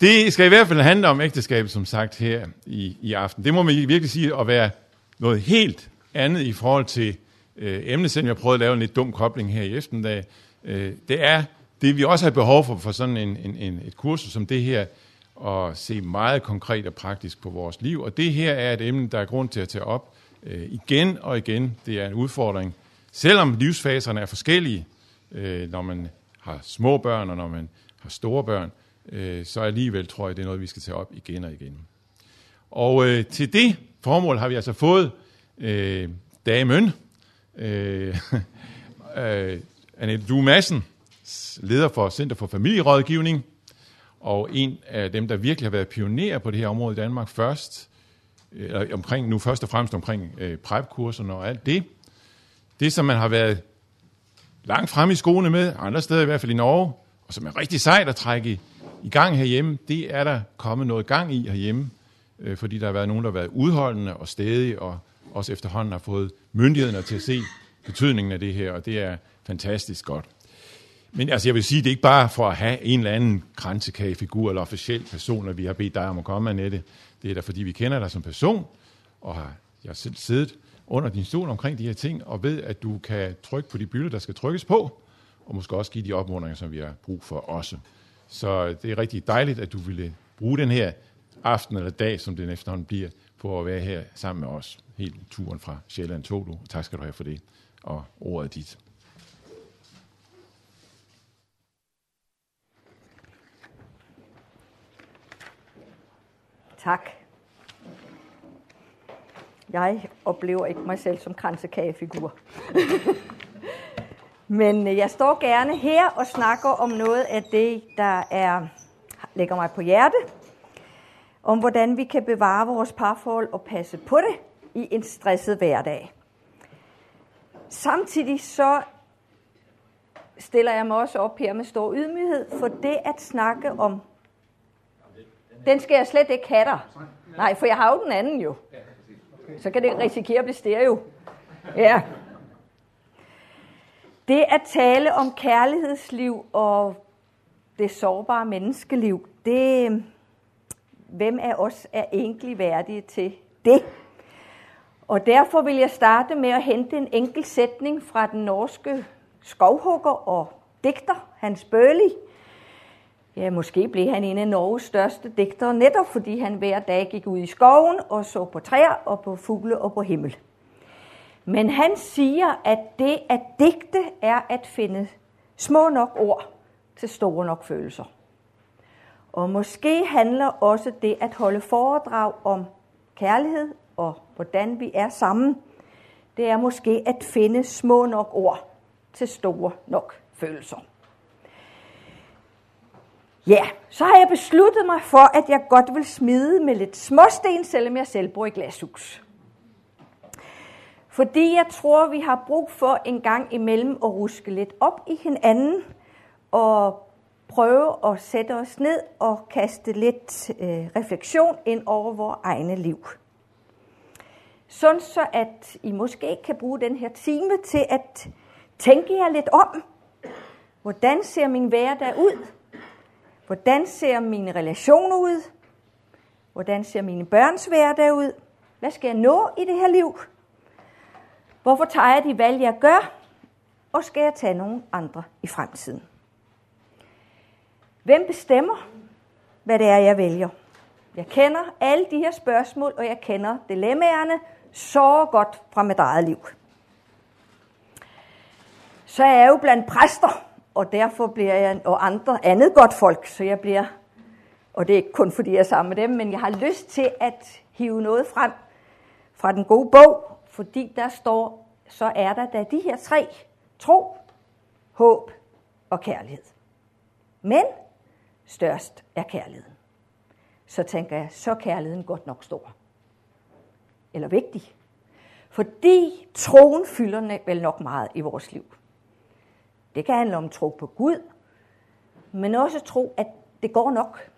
det skal i hvert fald handle om ægteskabet, som sagt, her i, i aften. Det må man virkelig sige at være noget helt andet i forhold til øh, emnet, selvom jeg prøvede at lave en lidt dum kobling her i eftermiddag. Øh, det er det, vi også har behov for, for sådan en, en, en, et kursus som det her, at se meget konkret og praktisk på vores liv. Og det her er et emne, der er grund til at tage op øh, igen og igen. Det er en udfordring, selvom livsfaserne er forskellige, øh, når man har små børn og når man har store børn, øh, øh, så alligevel tror jeg, det er noget, vi skal tage op igen og igen. Og øh, til det formål har vi altså fået øh, damen, øh, øh, Annette Due Madsen, leder for Center for Familierådgivning, og en af dem, der virkelig har været pionerer på det her område i Danmark først, øh, eller omkring, nu først og fremmest omkring øh, PrEP-kurserne og alt det. Det, som man har været langt frem i skoene med, andre steder i hvert fald i Norge, og som er rigtig sejt at trække i, gang herhjemme, det er der kommet noget gang i herhjemme, øh, fordi der har været nogen, der har været udholdende og stedige, og også efterhånden har fået myndighederne til at se betydningen af det her, og det er fantastisk godt. Men altså, jeg vil sige, det er ikke bare for at have en eller anden kransekagefigur eller officiel person, at vi har bedt dig om at komme, Annette. Det er da, fordi vi kender dig som person, og har jeg har selv siddet under din stol omkring de her ting, og ved, at du kan trykke på de bylder, der skal trykkes på, og måske også give de opmuntringer, som vi har brug for også. Så det er rigtig dejligt, at du ville bruge den her aften eller dag, som den efterhånden bliver, på at være her sammen med os. Helt turen fra Sjælland tog du. Tak skal du have for det. Og ordet er dit. Tak. Jeg oplever ikke mig selv som kransekagefigur. Men øh, jeg står gerne her og snakker om noget af det, der er, lægger mig på hjerte. Om hvordan vi kan bevare vores parforhold og passe på det i en stresset hverdag. Samtidig så stiller jeg mig også op her med stor ydmyghed for det at snakke om den skal jeg slet ikke have dig. Nej, for jeg har jo den anden jo. Så kan det risikere at blive stereo. Ja. Det at tale om kærlighedsliv og det sårbare menneskeliv, det, hvem af os er egentlig værdige til det? Og derfor vil jeg starte med at hente en enkelt sætning fra den norske skovhugger og digter Hans Bøhli, Ja, måske blev han en af Norges største digtere, netop fordi han hver dag gik ud i skoven og så på træer og på fugle og på himmel. Men han siger, at det at digte er at finde små nok ord til store nok følelser. Og måske handler også det at holde foredrag om kærlighed og hvordan vi er sammen, det er måske at finde små nok ord til store nok følelser. Ja, så har jeg besluttet mig for, at jeg godt vil smide med lidt småsten, selvom jeg selv bor i glashus. Fordi jeg tror, vi har brug for en gang imellem at ruske lidt op i hinanden og prøve at sætte os ned og kaste lidt øh, refleksion ind over vores egne liv. Sådan så, at I måske kan bruge den her time til at tænke jer lidt om. Hvordan ser min hverdag ud? Hvordan ser mine relationer ud? Hvordan ser mine børns hverdag ud? Hvad skal jeg nå i det her liv? Hvorfor tager jeg de valg, jeg gør? Og skal jeg tage nogle andre i fremtiden? Hvem bestemmer, hvad det er, jeg vælger? Jeg kender alle de her spørgsmål, og jeg kender dilemmaerne så godt fra mit eget liv. Så er jeg jo blandt præster, og derfor bliver jeg, og andre andet godt folk, så jeg bliver, og det er ikke kun fordi jeg er sammen med dem, men jeg har lyst til at hive noget frem fra den gode bog, fordi der står, så er der da de her tre, tro, håb og kærlighed. Men størst er kærligheden. Så tænker jeg, så er kærligheden godt nok stor. Eller vigtig. Fordi troen fylder vel nok meget i vores liv. Det kan handle om tro på Gud, men også tro, at det går nok.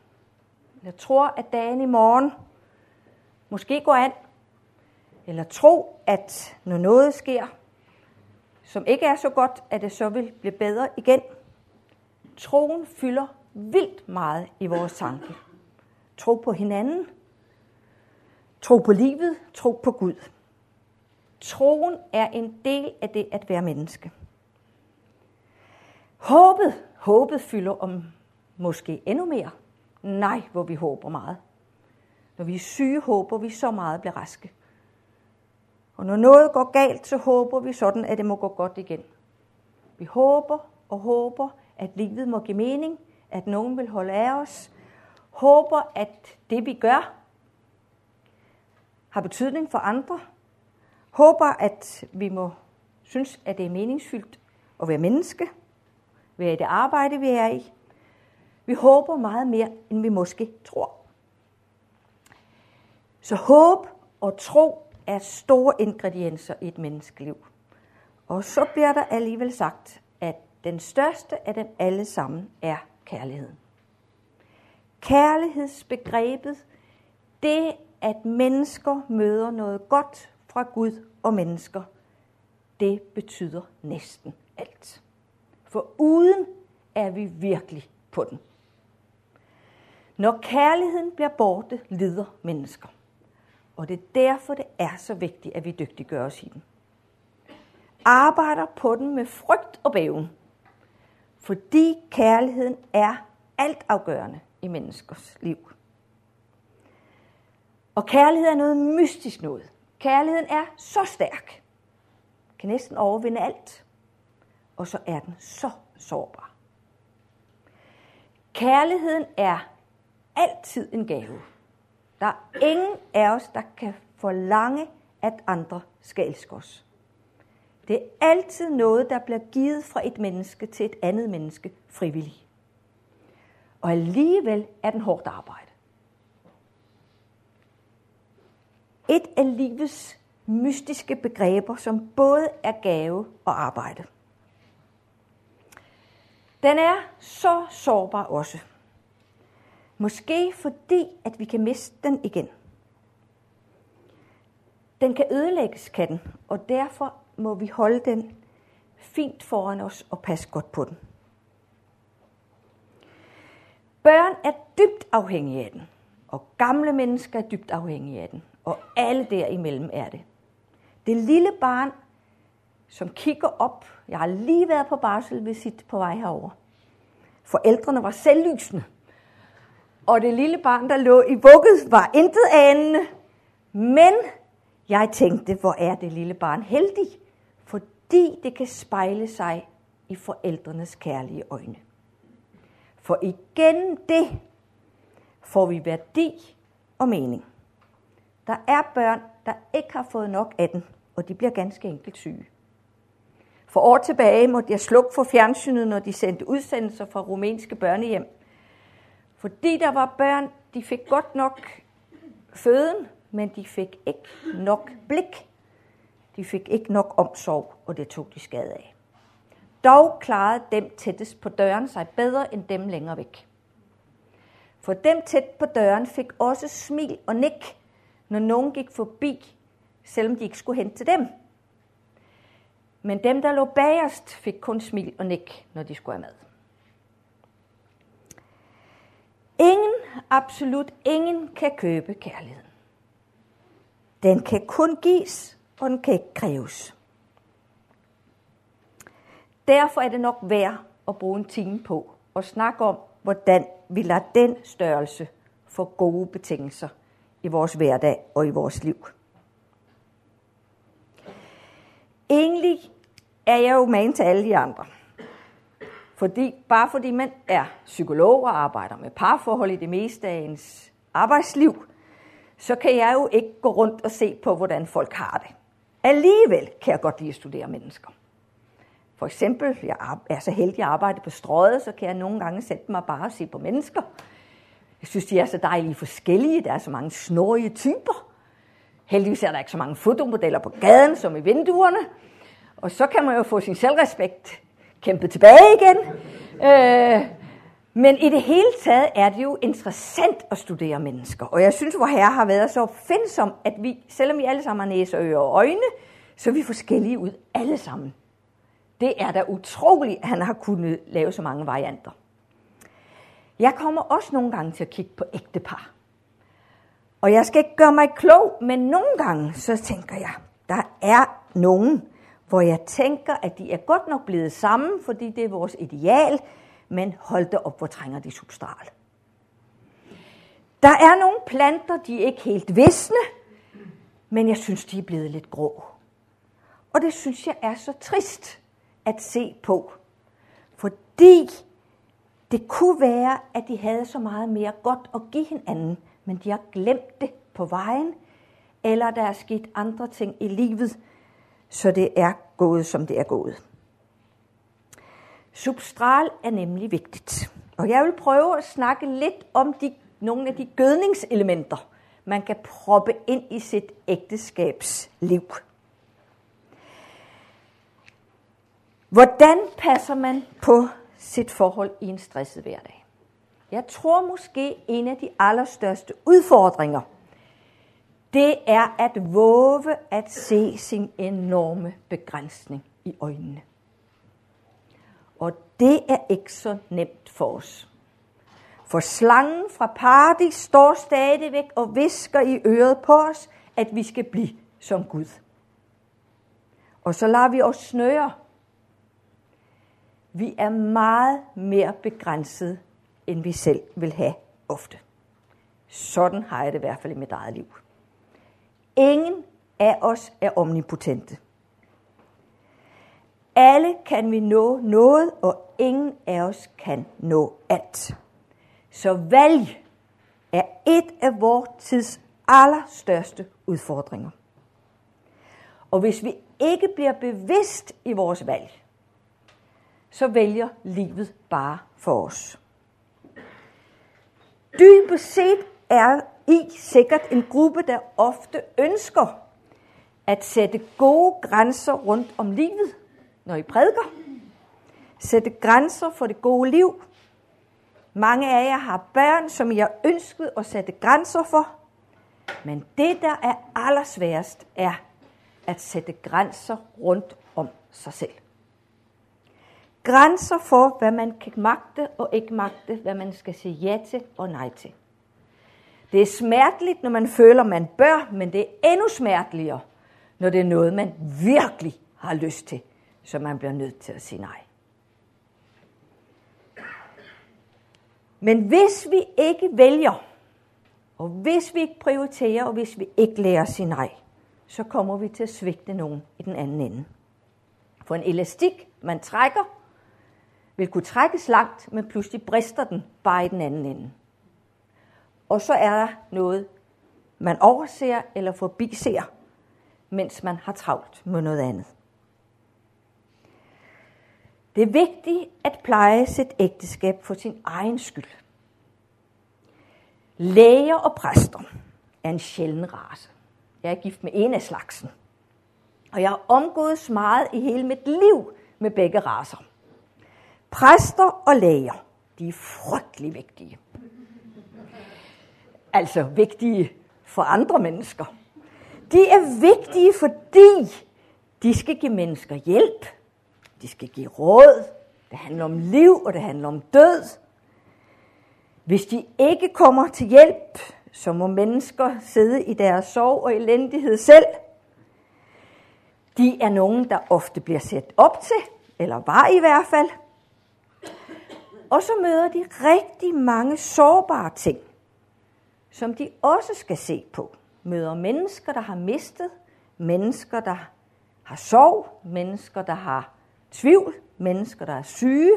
Jeg tror, at dagen i morgen måske går an. Eller tro, at når noget sker, som ikke er så godt, at det så vil blive bedre igen. Troen fylder vildt meget i vores tanke. tro på hinanden, tro på livet, tro på Gud. Troen er en del af det at være menneske. Håbet, håbet fylder om måske endnu mere. Nej, hvor vi håber meget. Når vi er syge, håber vi så meget at blive raske. Og når noget går galt, så håber vi sådan, at det må gå godt igen. Vi håber og håber, at livet må give mening, at nogen vil holde af os. Håber, at det vi gør, har betydning for andre. Håber, at vi må synes, at det er meningsfyldt at være menneske. Være i det arbejde, vi er i. Vi håber meget mere, end vi måske tror. Så håb og tro er store ingredienser i et menneskeliv. Og så bliver der alligevel sagt, at den største af dem alle sammen er kærligheden. Kærlighedsbegrebet, det at mennesker møder noget godt fra Gud og mennesker, det betyder næsten alt. For uden er vi virkelig på den. Når kærligheden bliver borte, lider mennesker. Og det er derfor, det er så vigtigt, at vi dygtiggør os i den. Arbejder på den med frygt og bæven. Fordi kærligheden er altafgørende i menneskers liv. Og kærlighed er noget mystisk noget. Kærligheden er så stærk. Kan næsten overvinde alt. Og så er den så sårbar. Kærligheden er altid en gave. Der er ingen af os, der kan forlange, at andre skal elske os. Det er altid noget, der bliver givet fra et menneske til et andet menneske frivilligt. Og alligevel er den hårdt arbejde. Et af livets mystiske begreber, som både er gave og arbejde. Den er så sårbar også. Måske fordi, at vi kan miste den igen. Den kan ødelægges, kan den, og derfor må vi holde den fint foran os og passe godt på den. Børn er dybt afhængige af den, og gamle mennesker er dybt afhængige af den, og alle derimellem er det. Det lille barn, som kigger op, jeg har lige været på barsel på vej herover. Forældrene var selvlysende og det lille barn, der lå i vugget, var intet anende. Men jeg tænkte, hvor er det lille barn heldig, fordi det kan spejle sig i forældrenes kærlige øjne. For igen det får vi værdi og mening. Der er børn, der ikke har fået nok af den, og de bliver ganske enkelt syge. For år tilbage måtte jeg slukke for fjernsynet, når de sendte udsendelser fra rumænske børnehjem. Fordi der var børn, de fik godt nok føden, men de fik ikke nok blik. De fik ikke nok omsorg, og det tog de skade af. Dog klarede dem tættest på døren sig bedre end dem længere væk. For dem tæt på døren fik også smil og nik, når nogen gik forbi, selvom de ikke skulle hen til dem. Men dem, der lå bagerst, fik kun smil og nik, når de skulle have mad. Ingen, absolut ingen, kan købe kærligheden. Den kan kun gives, og den kan ikke kræves. Derfor er det nok værd at bruge en time på at snakke om, hvordan vi lader den størrelse få gode betingelser i vores hverdag og i vores liv. Egentlig er jeg jo med til alle de andre. Fordi, bare fordi man er psykolog og arbejder med parforhold i det meste af ens arbejdsliv, så kan jeg jo ikke gå rundt og se på, hvordan folk har det. Alligevel kan jeg godt lide at studere mennesker. For eksempel, jeg er så heldig at arbejde på strøget, så kan jeg nogle gange sætte mig bare og se på mennesker. Jeg synes, de er så dejlige forskellige. Der er så mange snorige typer. Heldigvis er der ikke så mange fotomodeller på gaden som i vinduerne. Og så kan man jo få sin selvrespekt kæmpet tilbage igen. Øh, men i det hele taget er det jo interessant at studere mennesker. Og jeg synes, hvor herre har været så opfindsom, at vi, selvom vi alle sammen har næse, ører og øjne, så er vi forskellige ud alle sammen. Det er da utroligt, at han har kunnet lave så mange varianter. Jeg kommer også nogle gange til at kigge på ægtepar. Og jeg skal ikke gøre mig klog, men nogle gange så tænker jeg, der er nogen, hvor jeg tænker, at de er godt nok blevet sammen, fordi det er vores ideal, men hold det op, hvor trænger de substral. Der er nogle planter, de er ikke helt visne, men jeg synes, de er blevet lidt grå. Og det synes jeg er så trist at se på. Fordi det kunne være, at de havde så meget mere godt at give hinanden, men de har glemt det på vejen, eller der er sket andre ting i livet, så det er gået, som det er gået. Substral er nemlig vigtigt. Og jeg vil prøve at snakke lidt om de, nogle af de gødningselementer, man kan proppe ind i sit ægteskabsliv. Hvordan passer man på sit forhold i en stresset hverdag? Jeg tror måske en af de allerstørste udfordringer, det er at våge at se sin enorme begrænsning i øjnene. Og det er ikke så nemt for os. For slangen fra paradis står stadigvæk og visker i øret på os, at vi skal blive som Gud. Og så lader vi os snøre. Vi er meget mere begrænset, end vi selv vil have ofte. Sådan har jeg det i hvert fald i mit eget liv. Ingen af os er omnipotente. Alle kan vi nå noget, og ingen af os kan nå alt. Så valg er et af vores tids allerstørste udfordringer. Og hvis vi ikke bliver bevidst i vores valg, så vælger livet bare for os. Dybest set er i sikkert en gruppe, der ofte ønsker at sætte gode grænser rundt om livet, når I prædiker. Sætte grænser for det gode liv. Mange af jer har børn, som I har ønsket at sætte grænser for. Men det, der er allersværest, er at sætte grænser rundt om sig selv. Grænser for, hvad man kan magte og ikke magte, hvad man skal sige ja til og nej til. Det er smerteligt, når man føler, man bør, men det er endnu smerteligere, når det er noget, man virkelig har lyst til, så man bliver nødt til at sige nej. Men hvis vi ikke vælger, og hvis vi ikke prioriterer, og hvis vi ikke lærer at sige nej, så kommer vi til at svigte nogen i den anden ende. For en elastik, man trækker, vil kunne trækkes langt, men pludselig brister den bare i den anden ende. Og så er der noget, man overser eller forbiser, mens man har travlt med noget andet. Det er vigtigt at pleje sit ægteskab for sin egen skyld. Læger og præster er en sjælden race. Jeg er gift med en af slagsen. Og jeg har omgået meget i hele mit liv med begge raser. Præster og læger, de er frygtelig vigtige. Altså vigtige for andre mennesker. De er vigtige, fordi de skal give mennesker hjælp. De skal give råd. Det handler om liv, og det handler om død. Hvis de ikke kommer til hjælp, så må mennesker sidde i deres sorg og elendighed selv. De er nogen, der ofte bliver sat op til, eller var i hvert fald. Og så møder de rigtig mange sårbare ting, som de også skal se på. Møder mennesker, der har mistet, mennesker, der har sorg, mennesker, der har tvivl, mennesker, der er syge.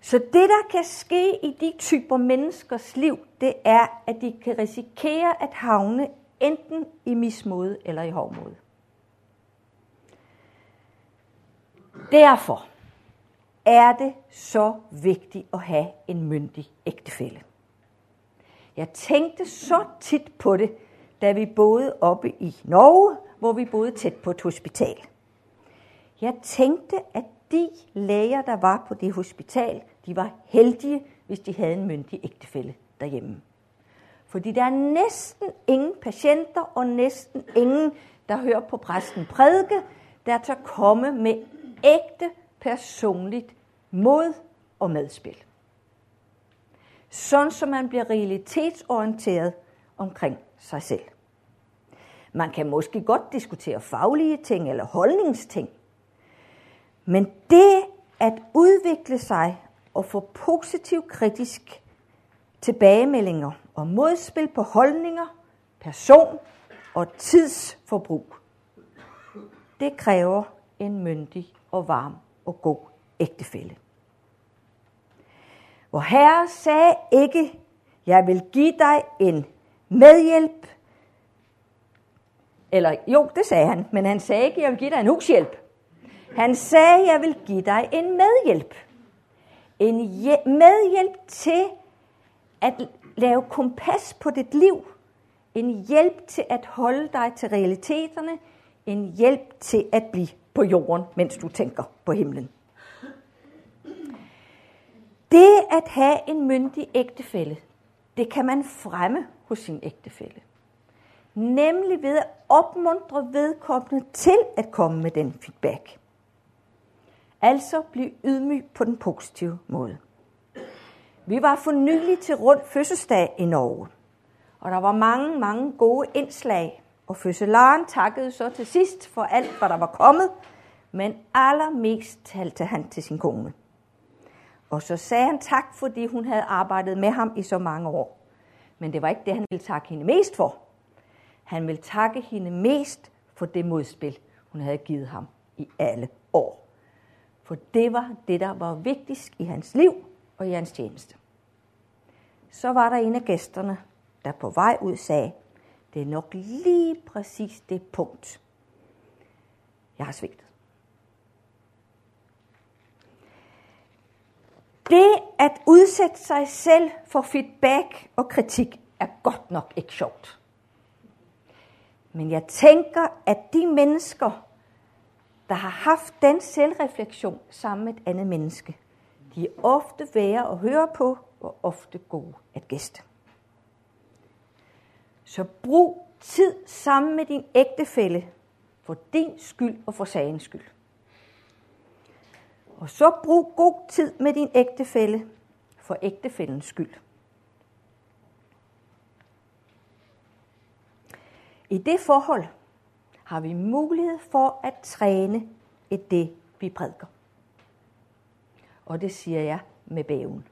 Så det, der kan ske i de typer menneskers liv, det er, at de kan risikere at havne enten i mismod eller i hårdmod. Derfor er det så vigtigt at have en myndig ægtefælle. Jeg tænkte så tit på det, da vi boede oppe i Norge, hvor vi boede tæt på et hospital. Jeg tænkte, at de læger, der var på det hospital, de var heldige, hvis de havde en myndig ægtefælle derhjemme. Fordi der er næsten ingen patienter og næsten ingen, der hører på præsten prædike, der tør komme med ægte personligt mod og medspil. Sådan så man bliver realitetsorienteret omkring sig selv. Man kan måske godt diskutere faglige ting eller holdningsting, men det at udvikle sig og få positiv kritisk tilbagemeldinger og modspil på holdninger, person og tidsforbrug, det kræver en myndig og varm og god ægtefælle. Hvor Herre sagde ikke, jeg vil give dig en medhjælp, eller jo, det sagde han, men han sagde ikke, jeg vil give dig en hushjælp. Han sagde, jeg vil give dig en medhjælp. En medhjælp til at lave kompas på dit liv. En hjælp til at holde dig til realiteterne. En hjælp til at blive på jorden, mens du tænker på himlen. Det at have en myndig ægtefælle, det kan man fremme hos sin ægtefælle. Nemlig ved at opmuntre vedkommende til at komme med den feedback. Altså blive ydmyg på den positive måde. Vi var for nylig til rundt fødselsdag i Norge, og der var mange, mange gode indslag, og fødselaren takkede så til sidst for alt, hvad der var kommet, men allermest talte han til sin kone. Og så sagde han tak, fordi hun havde arbejdet med ham i så mange år. Men det var ikke det, han ville takke hende mest for. Han ville takke hende mest for det modspil, hun havde givet ham i alle år. For det var det, der var vigtigst i hans liv og i hans tjeneste. Så var der en af gæsterne, der på vej ud sagde, det er nok lige præcis det punkt, jeg har svigtet. Det at udsætte sig selv for feedback og kritik er godt nok ikke sjovt. Men jeg tænker, at de mennesker, der har haft den selvreflektion sammen med et andet menneske, de er ofte værre at høre på og ofte gode at gæste. Så brug tid sammen med din ægtefælle for din skyld og for sagens skyld. Og så brug god tid med din ægtefælle for ægtefællens skyld. I det forhold har vi mulighed for at træne i det, vi prædiker. Og det siger jeg med bæven.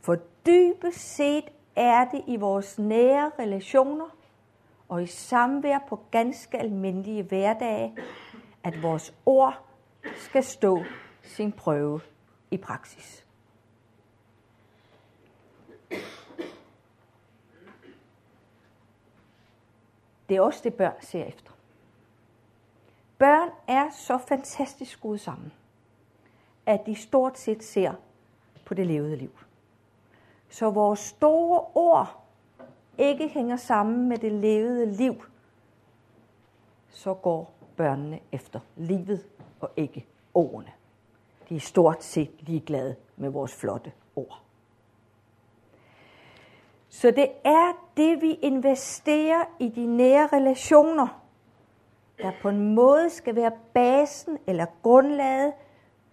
For dybest set er det i vores nære relationer og i samvær på ganske almindelige hverdage, at vores ord skal stå sin prøve i praksis. Det er også det, børn ser efter. Børn er så fantastisk skruet sammen, at de stort set ser på det levede liv. Så vores store ord ikke hænger sammen med det levede liv, så går børnene efter livet og ikke ordene. De er stort set ligeglade med vores flotte ord. Så det er det, vi investerer i de nære relationer, der på en måde skal være basen eller grundlaget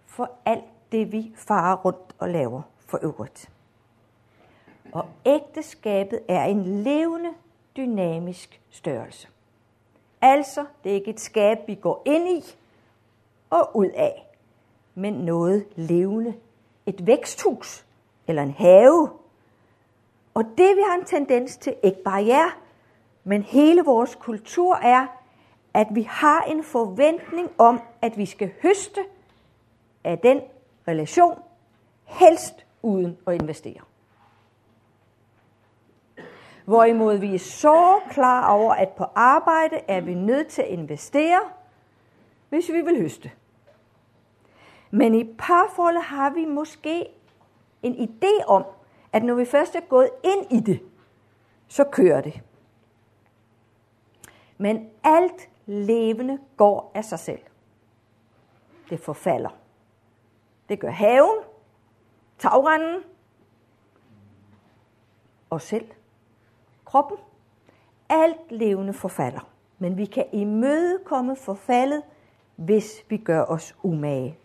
for alt det, vi farer rundt og laver for øvrigt. Og ægteskabet er en levende, dynamisk størrelse. Altså, det er ikke et skab, vi går ind i og ud af, men noget levende. Et væksthus eller en have. Og det vi har en tendens til, ikke bare jer, men hele vores kultur er, at vi har en forventning om, at vi skal høste af den relation, helst uden at investere. Hvorimod vi er så klar over, at på arbejde er vi nødt til at investere, hvis vi vil høste. Men i parforholdet har vi måske en idé om, at når vi først er gået ind i det, så kører det. Men alt levende går af sig selv. Det forfalder. Det gør haven, tagrenden, og selv kroppen. Alt levende forfalder. Men vi kan imødekomme forfaldet, hvis vi gør os umage.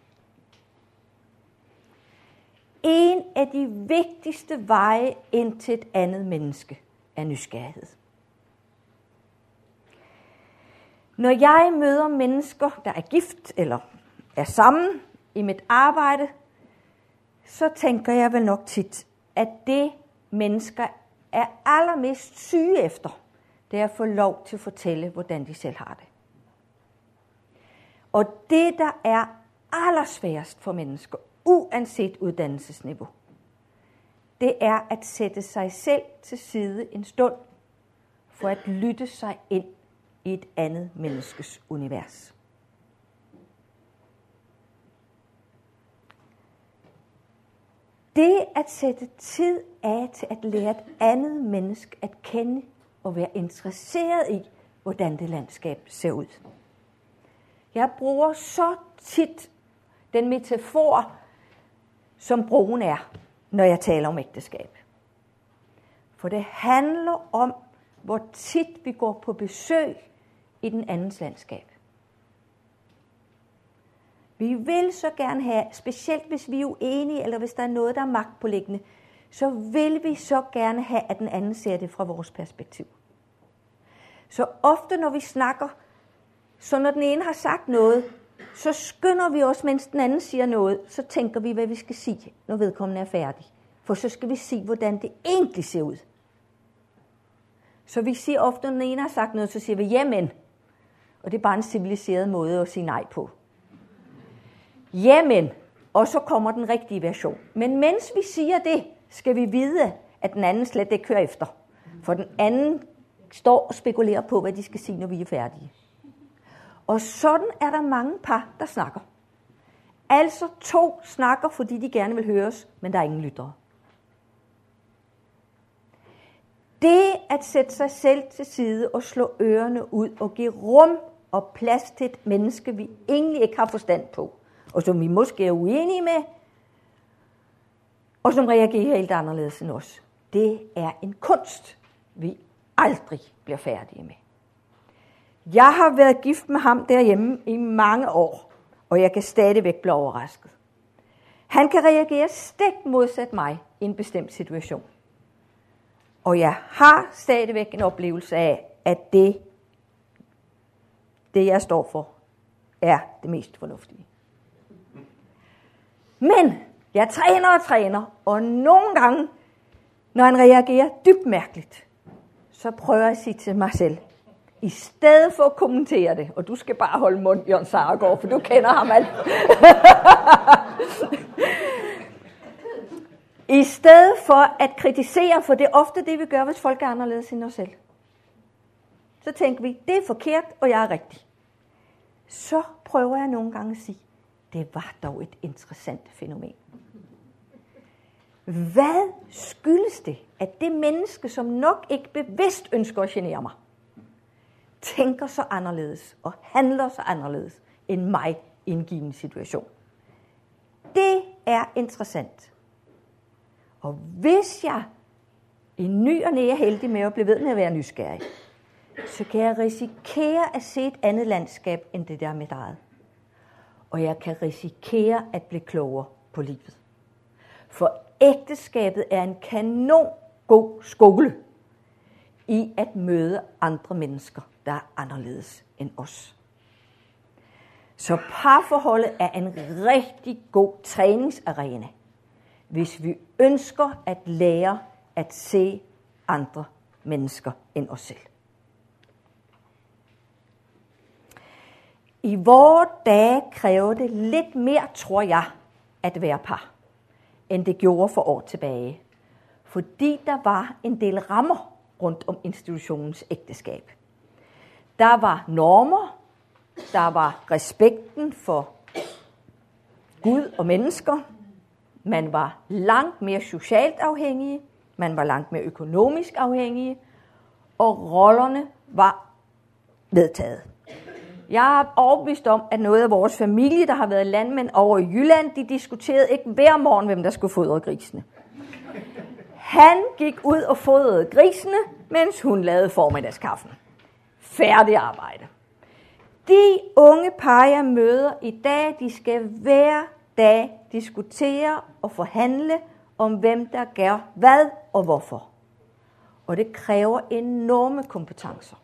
En af de vigtigste veje ind til et andet menneske, er nysgerrighed. Når jeg møder mennesker, der er gift eller er sammen i mit arbejde, så tænker jeg vel nok tit, at det mennesker er allermest syge efter, det er at få lov til at fortælle, hvordan de selv har det. Og det, der er allersværest for mennesker, uanset uddannelsesniveau, det er at sætte sig selv til side en stund for at lytte sig ind i et andet menneskes univers. Det at sætte tid af til at lære et andet menneske at kende og være interesseret i, hvordan det landskab ser ud. Jeg bruger så tit den metafor, som broen er, når jeg taler om ægteskab. For det handler om, hvor tit vi går på besøg i den andens landskab. Vi vil så gerne have, specielt hvis vi er uenige, eller hvis der er noget, der er magtpålæggende, så vil vi så gerne have, at den anden ser det fra vores perspektiv. Så ofte, når vi snakker, så når den ene har sagt noget, så skynder vi os, mens den anden siger noget, så tænker vi, hvad vi skal sige, når vedkommende er færdig. For så skal vi se, hvordan det egentlig ser ud. Så vi siger ofte, når den ene har sagt noget, så siger vi, jamen. Og det er bare en civiliseret måde at sige nej på. Jamen. Og så kommer den rigtige version. Men mens vi siger det, skal vi vide, at den anden slet ikke kører efter. For den anden står og spekulerer på, hvad de skal sige, når vi er færdige. Og sådan er der mange par, der snakker. Altså to snakker, fordi de gerne vil høres, men der er ingen lyttere. Det at sætte sig selv til side og slå ørerne ud og give rum og plads til et menneske, vi egentlig ikke har forstand på, og som vi måske er uenige med, og som reagerer helt anderledes end os. Det er en kunst, vi aldrig bliver færdige med. Jeg har været gift med ham derhjemme i mange år, og jeg kan stadigvæk blive overrasket. Han kan reagere stik modsat mig i en bestemt situation. Og jeg har stadigvæk en oplevelse af, at det, det jeg står for, er det mest fornuftige. Men jeg træner og træner, og nogle gange, når han reagerer dybt mærkeligt, så prøver jeg at sige til mig selv, i stedet for at kommentere det, og du skal bare holde mund, Jørgen Sargaard, for du kender ham alt. I stedet for at kritisere, for det er ofte det, vi gør, hvis folk er anderledes end os selv. Så tænker vi, det er forkert, og jeg er rigtig. Så prøver jeg nogle gange at sige, det var dog et interessant fænomen. Hvad skyldes det, at det menneske, som nok ikke bevidst ønsker at genere mig, tænker så anderledes og handler så anderledes end mig i en given situation? Det er interessant. Og hvis jeg i ny og næ er heldig med at blive ved med at være nysgerrig, så kan jeg risikere at se et andet landskab end det der med eget. Og jeg kan risikere at blive klogere på livet. For ægteskabet er en kanon god skole i at møde andre mennesker, der er anderledes end os. Så parforholdet er en rigtig god træningsarena, hvis vi ønsker at lære at se andre mennesker end os selv. I vores dage kræver det lidt mere, tror jeg, at være par end det gjorde for år tilbage. Fordi der var en del rammer rundt om institutionens ægteskab. Der var normer, der var respekten for Gud og mennesker. Man var langt mere socialt afhængige, man var langt mere økonomisk afhængige, og rollerne var vedtaget. Jeg er overbevist om, at noget af vores familie, der har været landmænd over i Jylland, de diskuterede ikke hver morgen, hvem der skulle fodre grisene. Han gik ud og fodrede grisene, mens hun lavede formiddagskaffen. Færdig arbejde. De unge par, jeg møder i dag, de skal hver dag diskutere og forhandle om, hvem der gør hvad og hvorfor. Og det kræver enorme kompetencer.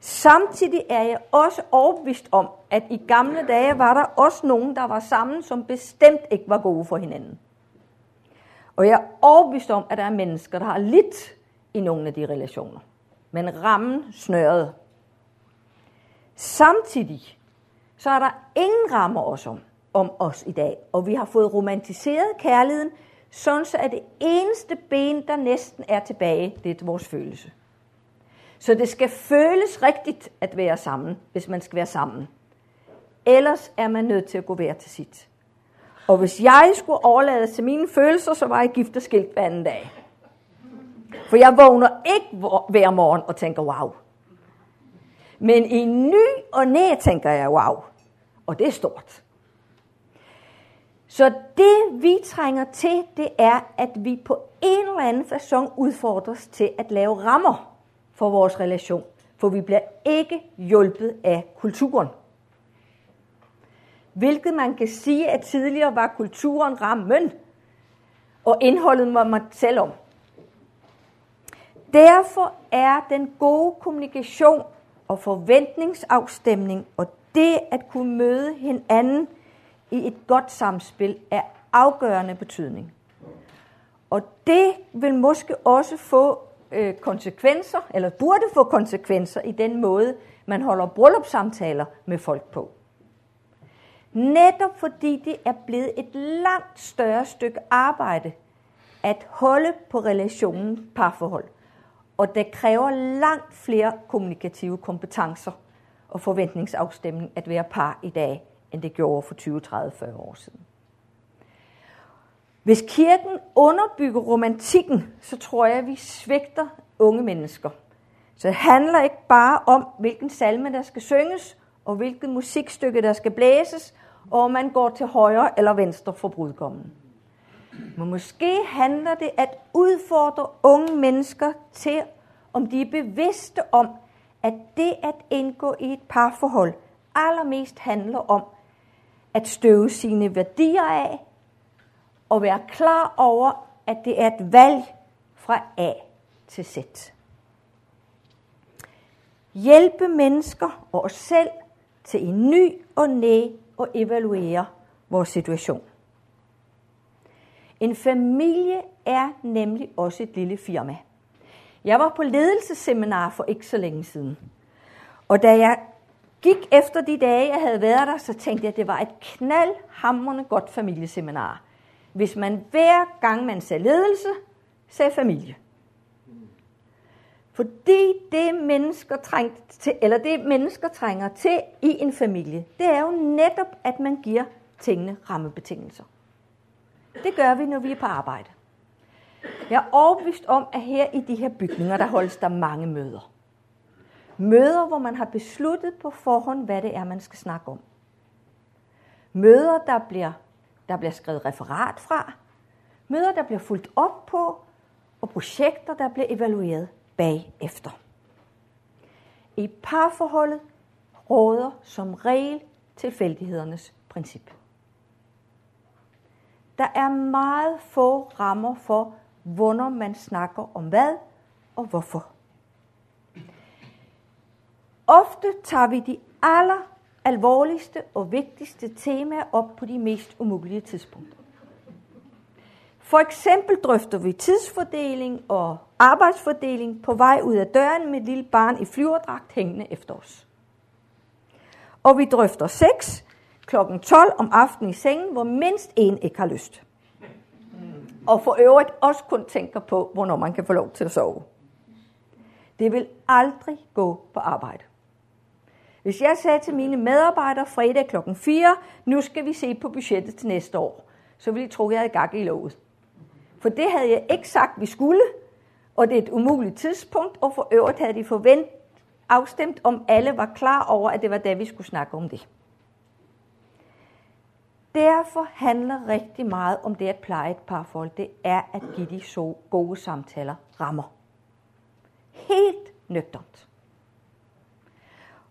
Samtidig er jeg også overbevist om, at i gamle dage var der også nogen, der var sammen, som bestemt ikke var gode for hinanden. Og jeg er overbevist om, at der er mennesker, der har lidt i nogle af de relationer. Men rammen snørede. Samtidig så er der ingen rammer os om, om os i dag. Og vi har fået romantiseret kærligheden, sådan så at det eneste ben, der næsten er tilbage, det er vores følelse. Så det skal føles rigtigt at være sammen, hvis man skal være sammen. Ellers er man nødt til at gå hver til sit. Og hvis jeg skulle overlade til mine følelser, så var jeg gift og skilt hver anden dag. For jeg vågner ikke hver morgen og tænker, wow. Men i ny og næ tænker jeg, wow. Og det er stort. Så det vi trænger til, det er, at vi på en eller anden façon udfordres til at lave rammer for vores relation. For vi bliver ikke hjulpet af kulturen. Hvilket man kan sige, at tidligere var kulturen rammen, og indholdet var man selv om. Derfor er den gode kommunikation og forventningsafstemning og det at kunne møde hinanden i et godt samspil er afgørende betydning. Og det vil måske også få øh, konsekvenser, eller burde få konsekvenser i den måde, man holder bryllupssamtaler med folk på. Netop fordi det er blevet et langt større stykke arbejde at holde på relationen parforhold. Og det kræver langt flere kommunikative kompetencer og forventningsafstemning at være par i dag, end det gjorde for 20, 30, 40 år siden. Hvis kirken underbygger romantikken, så tror jeg, at vi svigter unge mennesker. Så det handler ikke bare om, hvilken salme der skal synges, og hvilket musikstykke der skal blæses, og om man går til højre eller venstre for brudgommen. Men måske handler det at udfordre unge mennesker til, om de er bevidste om, at det at indgå i et parforhold allermest handler om at støve sine værdier af og være klar over, at det er et valg fra A til Z. Hjælpe mennesker og os selv til en ny og næ og evaluere vores situation. En familie er nemlig også et lille firma. Jeg var på ledelsesseminar for ikke så længe siden. Og da jeg gik efter de dage, jeg havde været der, så tænkte jeg, at det var et knaldhamrende godt familieseminar. Hvis man hver gang man sagde ledelse, sagde familie. Fordi det mennesker, trængte til, eller det mennesker trænger til i en familie, det er jo netop, at man giver tingene rammebetingelser. Det gør vi, når vi er på arbejde. Jeg er overbevist om, at her i de her bygninger, der holdes der mange møder. Møder, hvor man har besluttet på forhånd, hvad det er, man skal snakke om. Møder, der bliver, der bliver skrevet referat fra. Møder, der bliver fulgt op på. Og projekter, der bliver evalueret bagefter. I parforholdet råder som regel tilfældighedernes princip. Der er meget få rammer for, hvornår man snakker om hvad og hvorfor. Ofte tager vi de aller alvorligste og vigtigste temaer op på de mest umulige tidspunkter. For eksempel drøfter vi tidsfordeling og arbejdsfordeling på vej ud af døren med et lille barn i flyverdragt hængende efter os. Og vi drøfter sex kl. 12 om aftenen i sengen, hvor mindst en ikke har lyst og for øvrigt også kun tænker på, hvornår man kan få lov til at sove. Det vil aldrig gå på arbejde. Hvis jeg sagde til mine medarbejdere fredag klokken 4, nu skal vi se på budgettet til næste år, så ville de tro, at jeg havde gang i lovet. For det havde jeg ikke sagt, vi skulle, og det er et umuligt tidspunkt, og for øvrigt havde de forventet afstemt, om alle var klar over, at det var da, vi skulle snakke om det. Derfor handler rigtig meget om det at pleje et parforhold. Det er at give de så gode samtaler rammer. Helt nøgternt.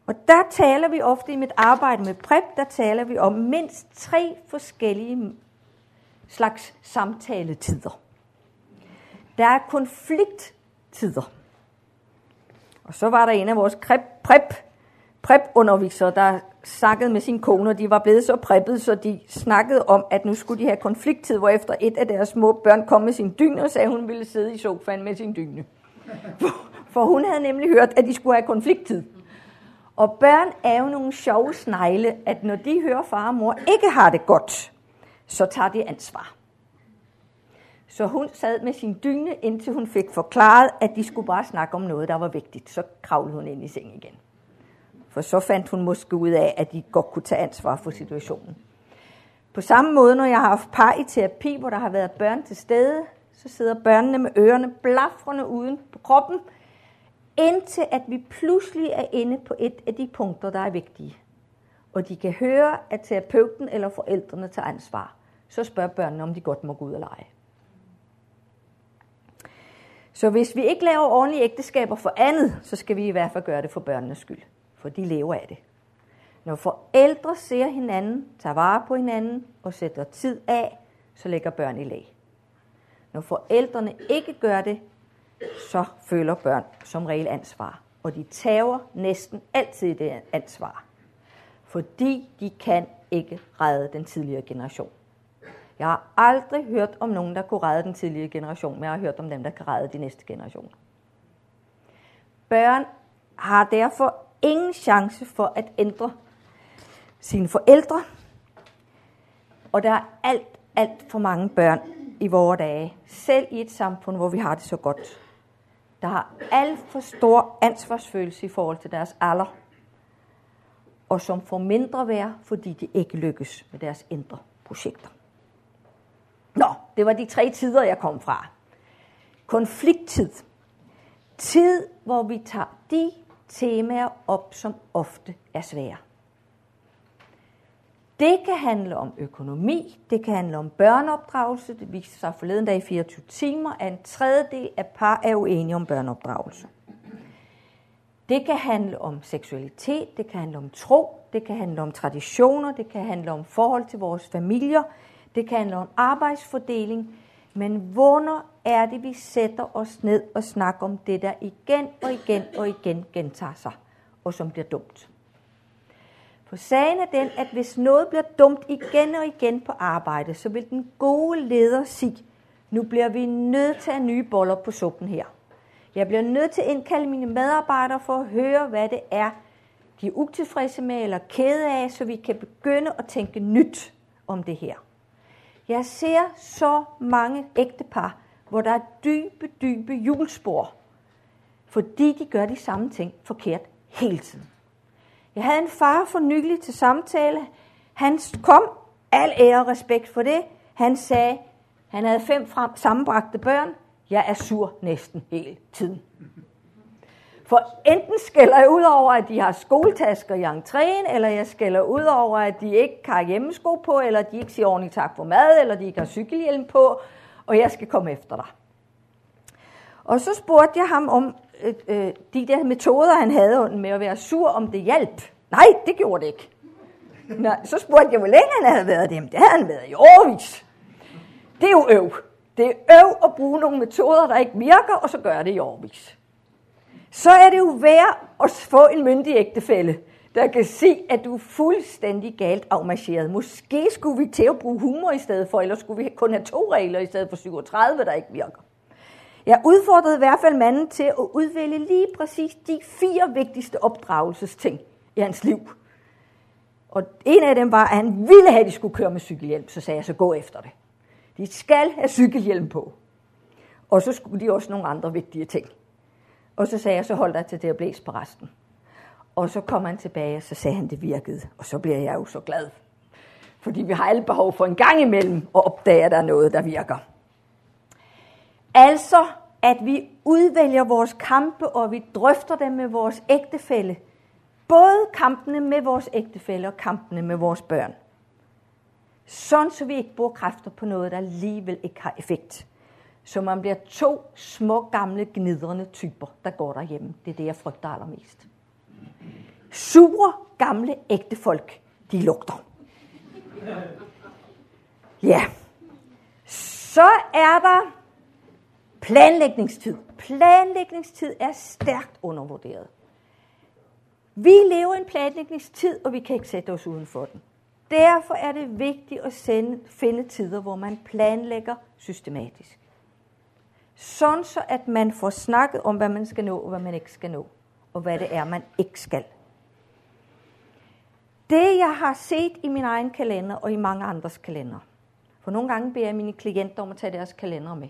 Og der taler vi ofte i mit arbejde med PrEP, der taler vi om mindst tre forskellige slags samtaletider. Der er konflikttider. Og så var der en af vores prep, prep, der snakkede med sin kone, og de var blevet så preppet, så de snakkede om, at nu skulle de have konflikttid, hvor efter et af deres små børn kom med sin dyne og sagde, at hun ville sidde i sofaen med sin dyne. For, for hun havde nemlig hørt, at de skulle have konflikttid. Og børn er jo nogle sjove snegle, at når de hører far og mor ikke har det godt, så tager de ansvar. Så hun sad med sin dyne, indtil hun fik forklaret, at de skulle bare snakke om noget, der var vigtigt. Så kravlede hun ind i seng igen. For så fandt hun måske ud af, at de godt kunne tage ansvar for situationen. På samme måde, når jeg har haft par i terapi, hvor der har været børn til stede, så sidder børnene med ørerne blafrende uden på kroppen, indtil at vi pludselig er inde på et af de punkter, der er vigtige. Og de kan høre, at terapeuten eller forældrene tager ansvar. Så spørger børnene, om de godt må gå ud og lege. Så hvis vi ikke laver ordentlige ægteskaber for andet, så skal vi i hvert fald gøre det for børnenes skyld. For de lever af det. Når forældre ser hinanden, tager vare på hinanden og sætter tid af, så lægger børn i lag. Når forældrene ikke gør det, så føler børn som regel ansvar. Og de tager næsten altid det ansvar. Fordi de kan ikke redde den tidligere generation. Jeg har aldrig hørt om nogen, der kunne redde den tidligere generation, men jeg har hørt om dem, der kan redde de næste generationer. Børn har derfor ingen chance for at ændre sine forældre, og der er alt, alt for mange børn i vores dage, selv i et samfund, hvor vi har det så godt, der har alt for stor ansvarsfølelse i forhold til deres alder, og som får mindre værd, fordi de ikke lykkes med deres indre projekter. Nå, det var de tre tider, jeg kom fra. Konflikttid. Tid, hvor vi tager de temaer op, som ofte er svære. Det kan handle om økonomi, det kan handle om børneopdragelse. Det viste sig forleden dag i 24 timer, at en tredjedel af par er uenige om børneopdragelse. Det kan handle om seksualitet, det kan handle om tro, det kan handle om traditioner, det kan handle om forhold til vores familier, det kan handle om arbejdsfordeling, men hvornår er det, vi sætter os ned og snakker om det, der igen og igen og igen gentager sig, og som bliver dumt? For sagen er den, at hvis noget bliver dumt igen og igen på arbejde, så vil den gode leder sige, nu bliver vi nødt til at nye boller på suppen her. Jeg bliver nødt til at indkalde mine medarbejdere for at høre, hvad det er, de er utilfredse med eller kede af, så vi kan begynde at tænke nyt om det her. Jeg ser så mange ægtepar, hvor der er dybe, dybe julespor, fordi de gør de samme ting forkert hele tiden. Jeg havde en far for nylig til samtale. Han kom, al ære og respekt for det. Han sagde, han havde fem frem, sammenbragte børn. Jeg er sur næsten hele tiden. For enten skælder jeg ud over, at de har skoletasker i entréen, eller jeg skælder ud over, at de ikke har hjemmesko på, eller de ikke siger ordentligt tak for mad, eller de ikke har cykelhjelm på, og jeg skal komme efter dig. Og så spurgte jeg ham om øh, de der metoder, han havde med at være sur, om det hjalp. Nej, det gjorde det ikke. Nå, så spurgte jeg, hvor længe han havde været det. det havde han været i årvis. Det er jo øv. Det er øv at bruge nogle metoder, der ikke virker, og så gør det i årvis så er det jo værd at få en myndig ægtefælle, der kan se, at du er fuldstændig galt afmarcheret. Måske skulle vi til at bruge humor i stedet for, eller skulle vi kun have to regler i stedet for 37, der ikke virker. Jeg udfordrede i hvert fald manden til at udvælge lige præcis de fire vigtigste opdragelsesting i hans liv. Og en af dem var, at han ville have, at de skulle køre med cykelhjelm. Så sagde jeg, så gå efter det. De skal have cykelhjelm på. Og så skulle de også nogle andre vigtige ting. Og så sagde jeg, så hold dig til det og blæs på resten. Og så kom han tilbage, og så sagde han, det virkede. Og så bliver jeg jo så glad. Fordi vi har alle behov for en gang imellem at opdage, at der er noget, der virker. Altså, at vi udvælger vores kampe, og vi drøfter dem med vores ægtefælle. Både kampene med vores ægtefælle og kampene med vores børn. Sådan, så vi ikke bruger kræfter på noget, der alligevel ikke har effekt. Så man bliver to små, gamle, gnidrende typer, der går derhjemme. Det er det, jeg frygter allermest. Sure, gamle, ægte folk, de lugter. Ja. Så er der Planlægningstid. Planlægningstid er stærkt undervurderet. Vi lever i en planlægningstid, og vi kan ikke sætte os uden for den. Derfor er det vigtigt at sende, finde tider, hvor man planlægger systematisk. Sådan så, at man får snakket om, hvad man skal nå, og hvad man ikke skal nå, og hvad det er, man ikke skal. Det, jeg har set i min egen kalender og i mange andres kalender, for nogle gange beder jeg mine klienter om at tage deres kalender med.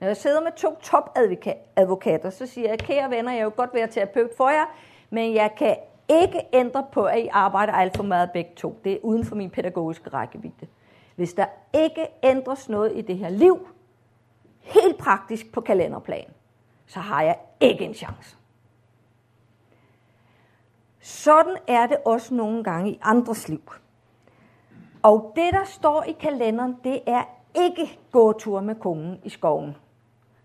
Når jeg sidder med to topadvokater, så siger jeg, kære venner, jeg vil godt være terapeut for jer, men jeg kan ikke ændre på, at I arbejder alt for meget begge to. Det er uden for min pædagogiske rækkevidde. Hvis der ikke ændres noget i det her liv, helt praktisk på kalenderplan, så har jeg ikke en chance. Sådan er det også nogle gange i andres liv. Og det, der står i kalenderen, det er ikke gåtur med kongen i skoven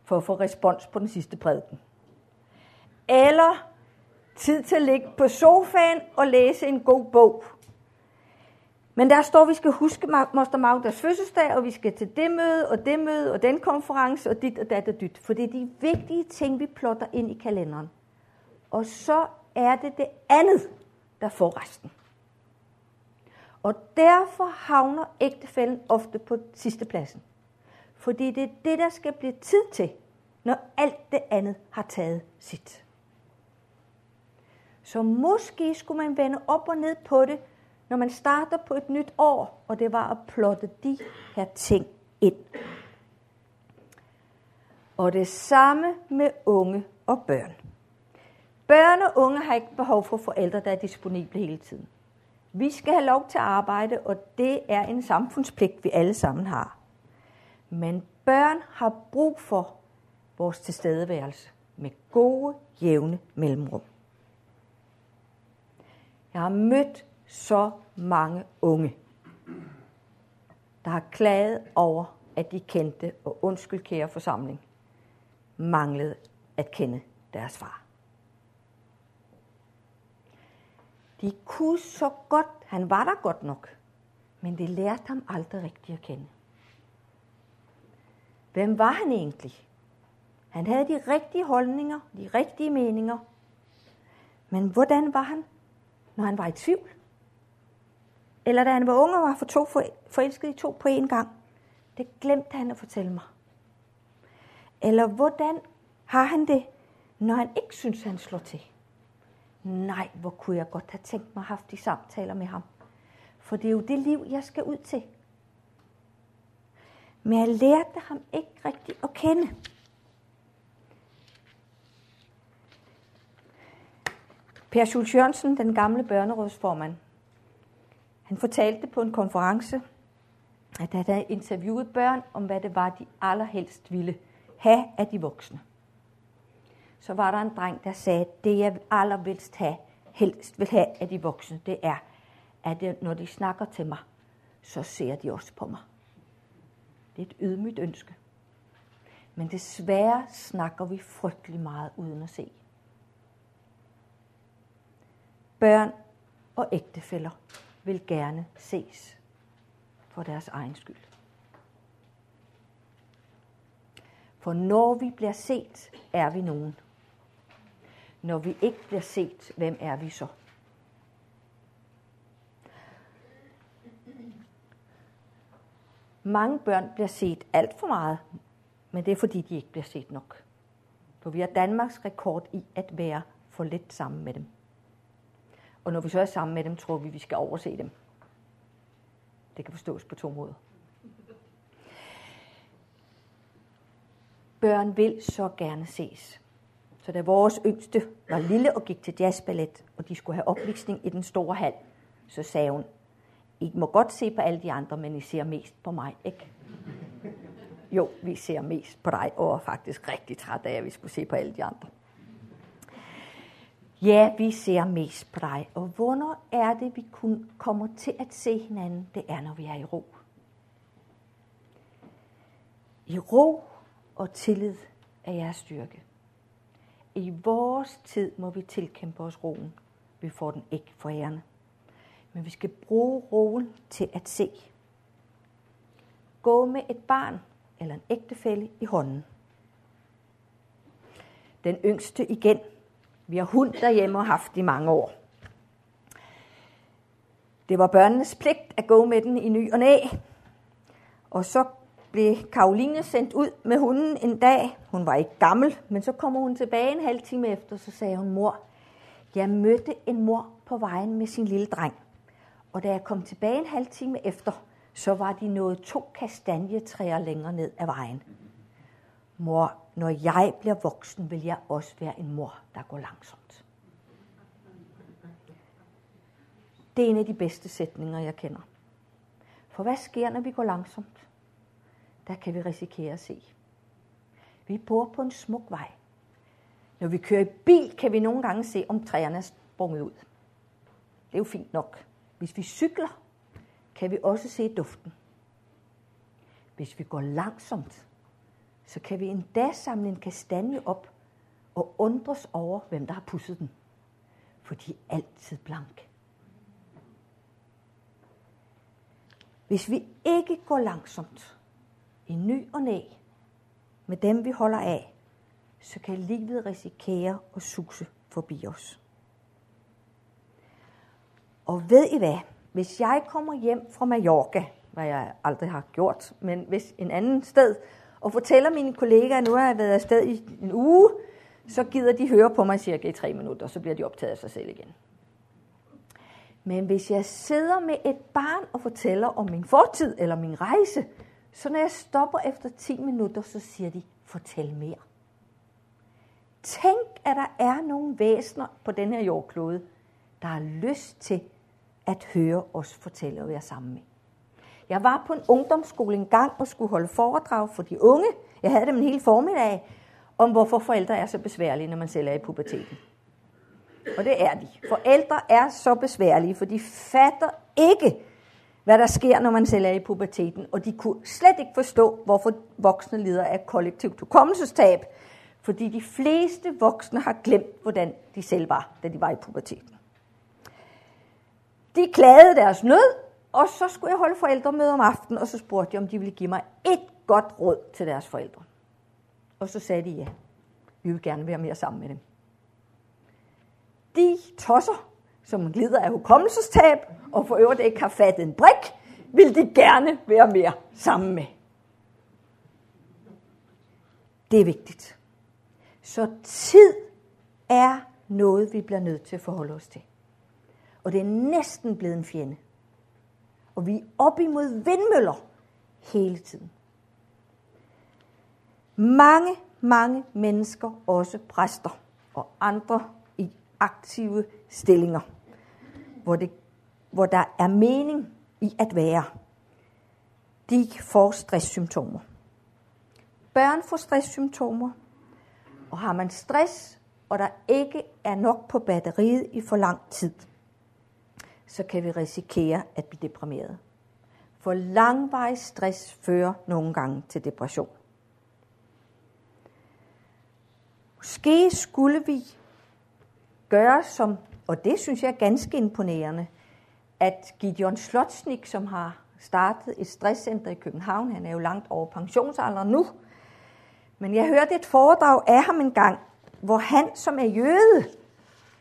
for at få respons på den sidste prædiken. Eller tid til at ligge på sofaen og læse en god bog. Men der står, at vi skal huske Moster Magdas fødselsdag, og vi skal til det møde, og det møde, og den konference, og dit og dat og dyt. For det er de vigtige ting, vi plotter ind i kalenderen. Og så er det det andet, der får resten. Og derfor havner ægtefælden ofte på sidste pladsen. Fordi det er det, der skal blive tid til, når alt det andet har taget sit. Så måske skulle man vende op og ned på det, når man starter på et nyt år, og det var at plotte de her ting ind. Og det samme med unge og børn. Børn og unge har ikke behov for forældre, der er disponible hele tiden. Vi skal have lov til at arbejde, og det er en samfundspligt, vi alle sammen har. Men børn har brug for vores tilstedeværelse med gode, jævne mellemrum. Jeg har mødt så mange unge, der har klaget over, at de kendte, og undskyld kære forsamling, manglede at kende deres far. De kunne så godt, han var der godt nok, men det lærte ham aldrig rigtigt at kende. Hvem var han egentlig? Han havde de rigtige holdninger, de rigtige meninger. Men hvordan var han, når han var i tvivl? Eller da han var ung og var for to forelsket i to på én gang? Det glemte han at fortælle mig. Eller hvordan har han det, når han ikke synes, han slår til? Nej, hvor kunne jeg godt have tænkt mig at have haft de samtaler med ham. For det er jo det liv, jeg skal ud til. Men jeg lærte ham ikke rigtigt at kende. Per Schultz Jørgensen, den gamle børnerådsformand, han fortalte på en konference, at han havde interviewet børn om, hvad det var, de allerhelst ville have af de voksne. Så var der en dreng, der sagde, at det jeg allerhelst have, helst vil have af de voksne, det er, at når de snakker til mig, så ser de også på mig. Det er et ydmygt ønske. Men desværre snakker vi frygtelig meget uden at se. Børn og ægtefæller vil gerne ses for deres egen skyld. For når vi bliver set, er vi nogen. Når vi ikke bliver set, hvem er vi så? Mange børn bliver set alt for meget, men det er fordi, de ikke bliver set nok. For vi har Danmarks rekord i at være for lidt sammen med dem. Og når vi så er sammen med dem, tror vi, vi skal overse dem. Det kan forstås på to måder. Børn vil så gerne ses. Så da vores yngste var lille og gik til jazzballet, og de skulle have opvisning i den store hal, så sagde hun, I må godt se på alle de andre, men I ser mest på mig, ikke? Jo, vi ser mest på dig, og er faktisk rigtig træt af, at vi skulle se på alle de andre. Ja, vi ser mest på dig. Og hvornår er det, vi kun kommer til at se hinanden? Det er, når vi er i ro. I ro og tillid er jeres styrke. I vores tid må vi tilkæmpe os roen. Vi får den ikke for ærende. Men vi skal bruge roen til at se. Gå med et barn eller en ægtefælle i hånden. den yngste igen. Vi har hund derhjemme og haft i mange år. Det var børnenes pligt at gå med den i ny og næ. Og så blev Karoline sendt ud med hunden en dag. Hun var ikke gammel, men så kommer hun tilbage en halv time efter, så sagde hun, mor, jeg mødte en mor på vejen med sin lille dreng. Og da jeg kom tilbage en halv time efter, så var de nået to kastanjetræer længere ned ad vejen. Mor, når jeg bliver voksen, vil jeg også være en mor, der går langsomt. Det er en af de bedste sætninger, jeg kender. For hvad sker, når vi går langsomt? Der kan vi risikere at se. Vi bor på en smuk vej. Når vi kører i bil, kan vi nogle gange se, om træerne er sprunget ud. Det er jo fint nok. Hvis vi cykler, kan vi også se duften. Hvis vi går langsomt, så kan vi endda samle en kastanje op og undres over, hvem der har pusset den. For de er altid blank. Hvis vi ikke går langsomt, i ny og næ, med dem vi holder af, så kan livet risikere at suse forbi os. Og ved I hvad? Hvis jeg kommer hjem fra Mallorca, hvad jeg aldrig har gjort, men hvis en anden sted, og fortæller mine kollegaer, at nu har jeg været afsted i en uge, så gider de høre på mig cirka i tre minutter, så bliver de optaget af sig selv igen. Men hvis jeg sidder med et barn og fortæller om min fortid eller min rejse, så når jeg stopper efter 10 minutter, så siger de, fortæl mere. Tænk, at der er nogle væsener på den her jordklode, der har lyst til at høre os fortælle og være sammen med. Jeg var på en ungdomsskole engang og skulle holde foredrag for de unge. Jeg havde dem en hel formiddag om, hvorfor forældre er så besværlige, når man selv er i puberteten. Og det er de. Forældre er så besværlige, for de fatter ikke, hvad der sker, når man selv er i puberteten. Og de kunne slet ikke forstå, hvorfor voksne lider af kollektivt hukommelsestab. Fordi de fleste voksne har glemt, hvordan de selv var, da de var i puberteten. De klagede deres nød, og så skulle jeg holde forældremøde om aftenen, og så spurgte jeg, om de ville give mig et godt råd til deres forældre. Og så sagde de ja. Vi vil gerne være mere sammen med dem. De tosser, som glider af hukommelsestab, og for øvrigt ikke har fattet en brik, vil de gerne være mere sammen med. Det er vigtigt. Så tid er noget, vi bliver nødt til at forholde os til. Og det er næsten blevet en fjende. Og vi er op imod vindmøller hele tiden. Mange, mange mennesker, også præster og andre i aktive stillinger, hvor, det, hvor der er mening i at være, de får stresssymptomer. Børn får stresssymptomer, og har man stress, og der ikke er nok på batteriet i for lang tid, så kan vi risikere at blive deprimeret. For langvarig stress fører nogle gange til depression. Måske skulle vi gøre som, og det synes jeg er ganske imponerende, at Gideon Slotsnik, som har startet et stresscenter i København, han er jo langt over pensionsalderen nu, men jeg hørte et foredrag af ham en gang, hvor han som er jøde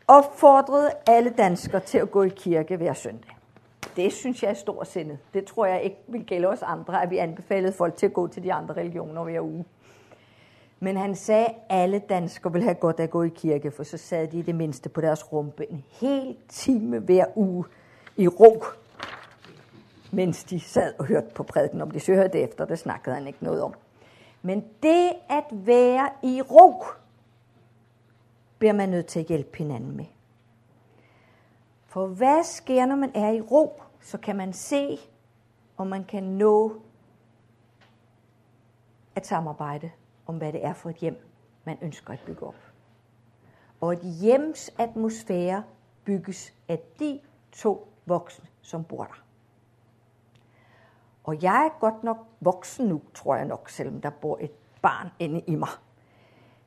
opfordrede alle danskere til at gå i kirke hver søndag. Det synes jeg er storsindet. Det tror jeg ikke vil gælde os andre, at vi anbefalede folk til at gå til de andre religioner hver uge. Men han sagde, at alle danskere vil have godt af at gå i kirke, for så sad de i det mindste på deres rumpe en hel time hver uge i ro, mens de sad og hørte på prædiken. Om de så hørte efter, det snakkede han ikke noget om. Men det at være i ro, bliver man nødt til at hjælpe hinanden med. For hvad sker, når man er i ro? Så kan man se, om man kan nå at samarbejde om, hvad det er for et hjem, man ønsker at bygge op. Og et hjems atmosfære bygges af de to voksne, som bor der. Og jeg er godt nok voksen nu, tror jeg nok, selvom der bor et barn inde i mig.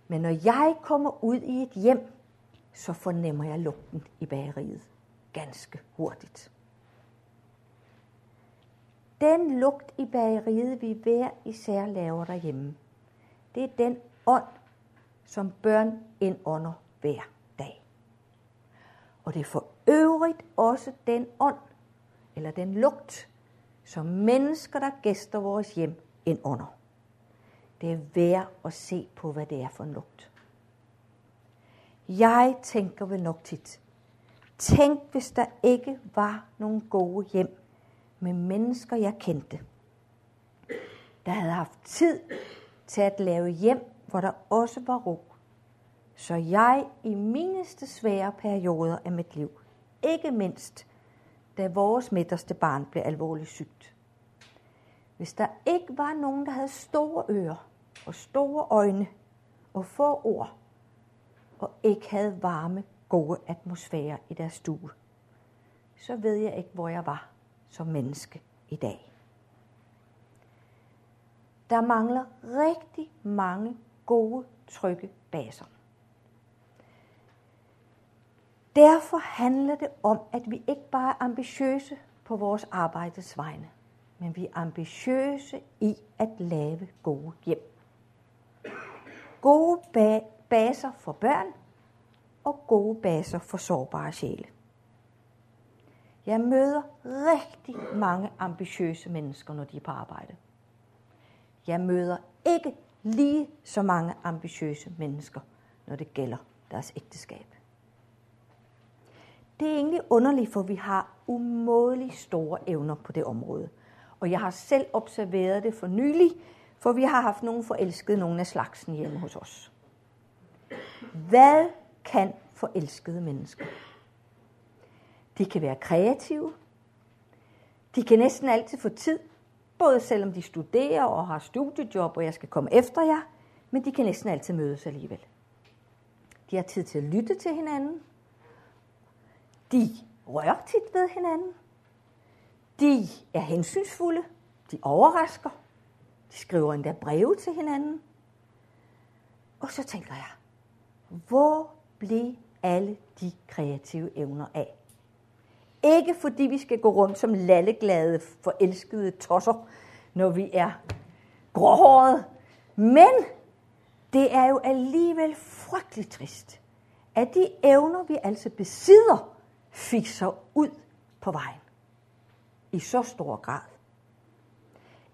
Men når jeg kommer ud i et hjem, så fornemmer jeg lugten i bageriet ganske hurtigt. Den lugt i bageriet, vi hver især laver derhjemme, det er den ånd, som børn indånder hver dag. Og det er for øvrigt også den ånd, eller den lugt, som mennesker, der gæster vores hjem, indånder. Det er værd at se på, hvad det er for en lugt. Jeg tænker vel nok tit, tænk hvis der ikke var nogen gode hjem med mennesker, jeg kendte, der havde haft tid til at lave hjem, hvor der også var ro. Så jeg i mineste svære perioder af mit liv, ikke mindst da vores midterste barn blev alvorligt sygt. Hvis der ikke var nogen, der havde store ører og store øjne og få ord, og ikke havde varme, gode atmosfære i deres stue, så ved jeg ikke, hvor jeg var som menneske i dag. Der mangler rigtig mange gode, trygge baser. Derfor handler det om, at vi ikke bare er ambitiøse på vores arbejdes vegne, men vi er ambitiøse i at lave gode hjem. Gode ba- baser for børn og gode baser for sårbare sjæle. Jeg møder rigtig mange ambitiøse mennesker, når de er på arbejde. Jeg møder ikke lige så mange ambitiøse mennesker, når det gælder deres ægteskab. Det er egentlig underligt, for vi har umådeligt store evner på det område. Og jeg har selv observeret det for nylig, for vi har haft nogle forelskede, nogle af slagsen hjemme hos os. Hvad kan forelskede mennesker? De kan være kreative. De kan næsten altid få tid, både selvom de studerer og har studiejob, og jeg skal komme efter jer, men de kan næsten altid mødes alligevel. De har tid til at lytte til hinanden. De rører tit ved hinanden. De er hensynsfulde. De overrasker. De skriver endda breve til hinanden. Og så tænker jeg, hvor blev alle de kreative evner af? Ikke fordi vi skal gå rundt som lalleglade, forelskede tosser, når vi er gråhårede, men det er jo alligevel frygteligt trist, at de evner, vi altså besidder, fik sig ud på vejen. I så stor grad.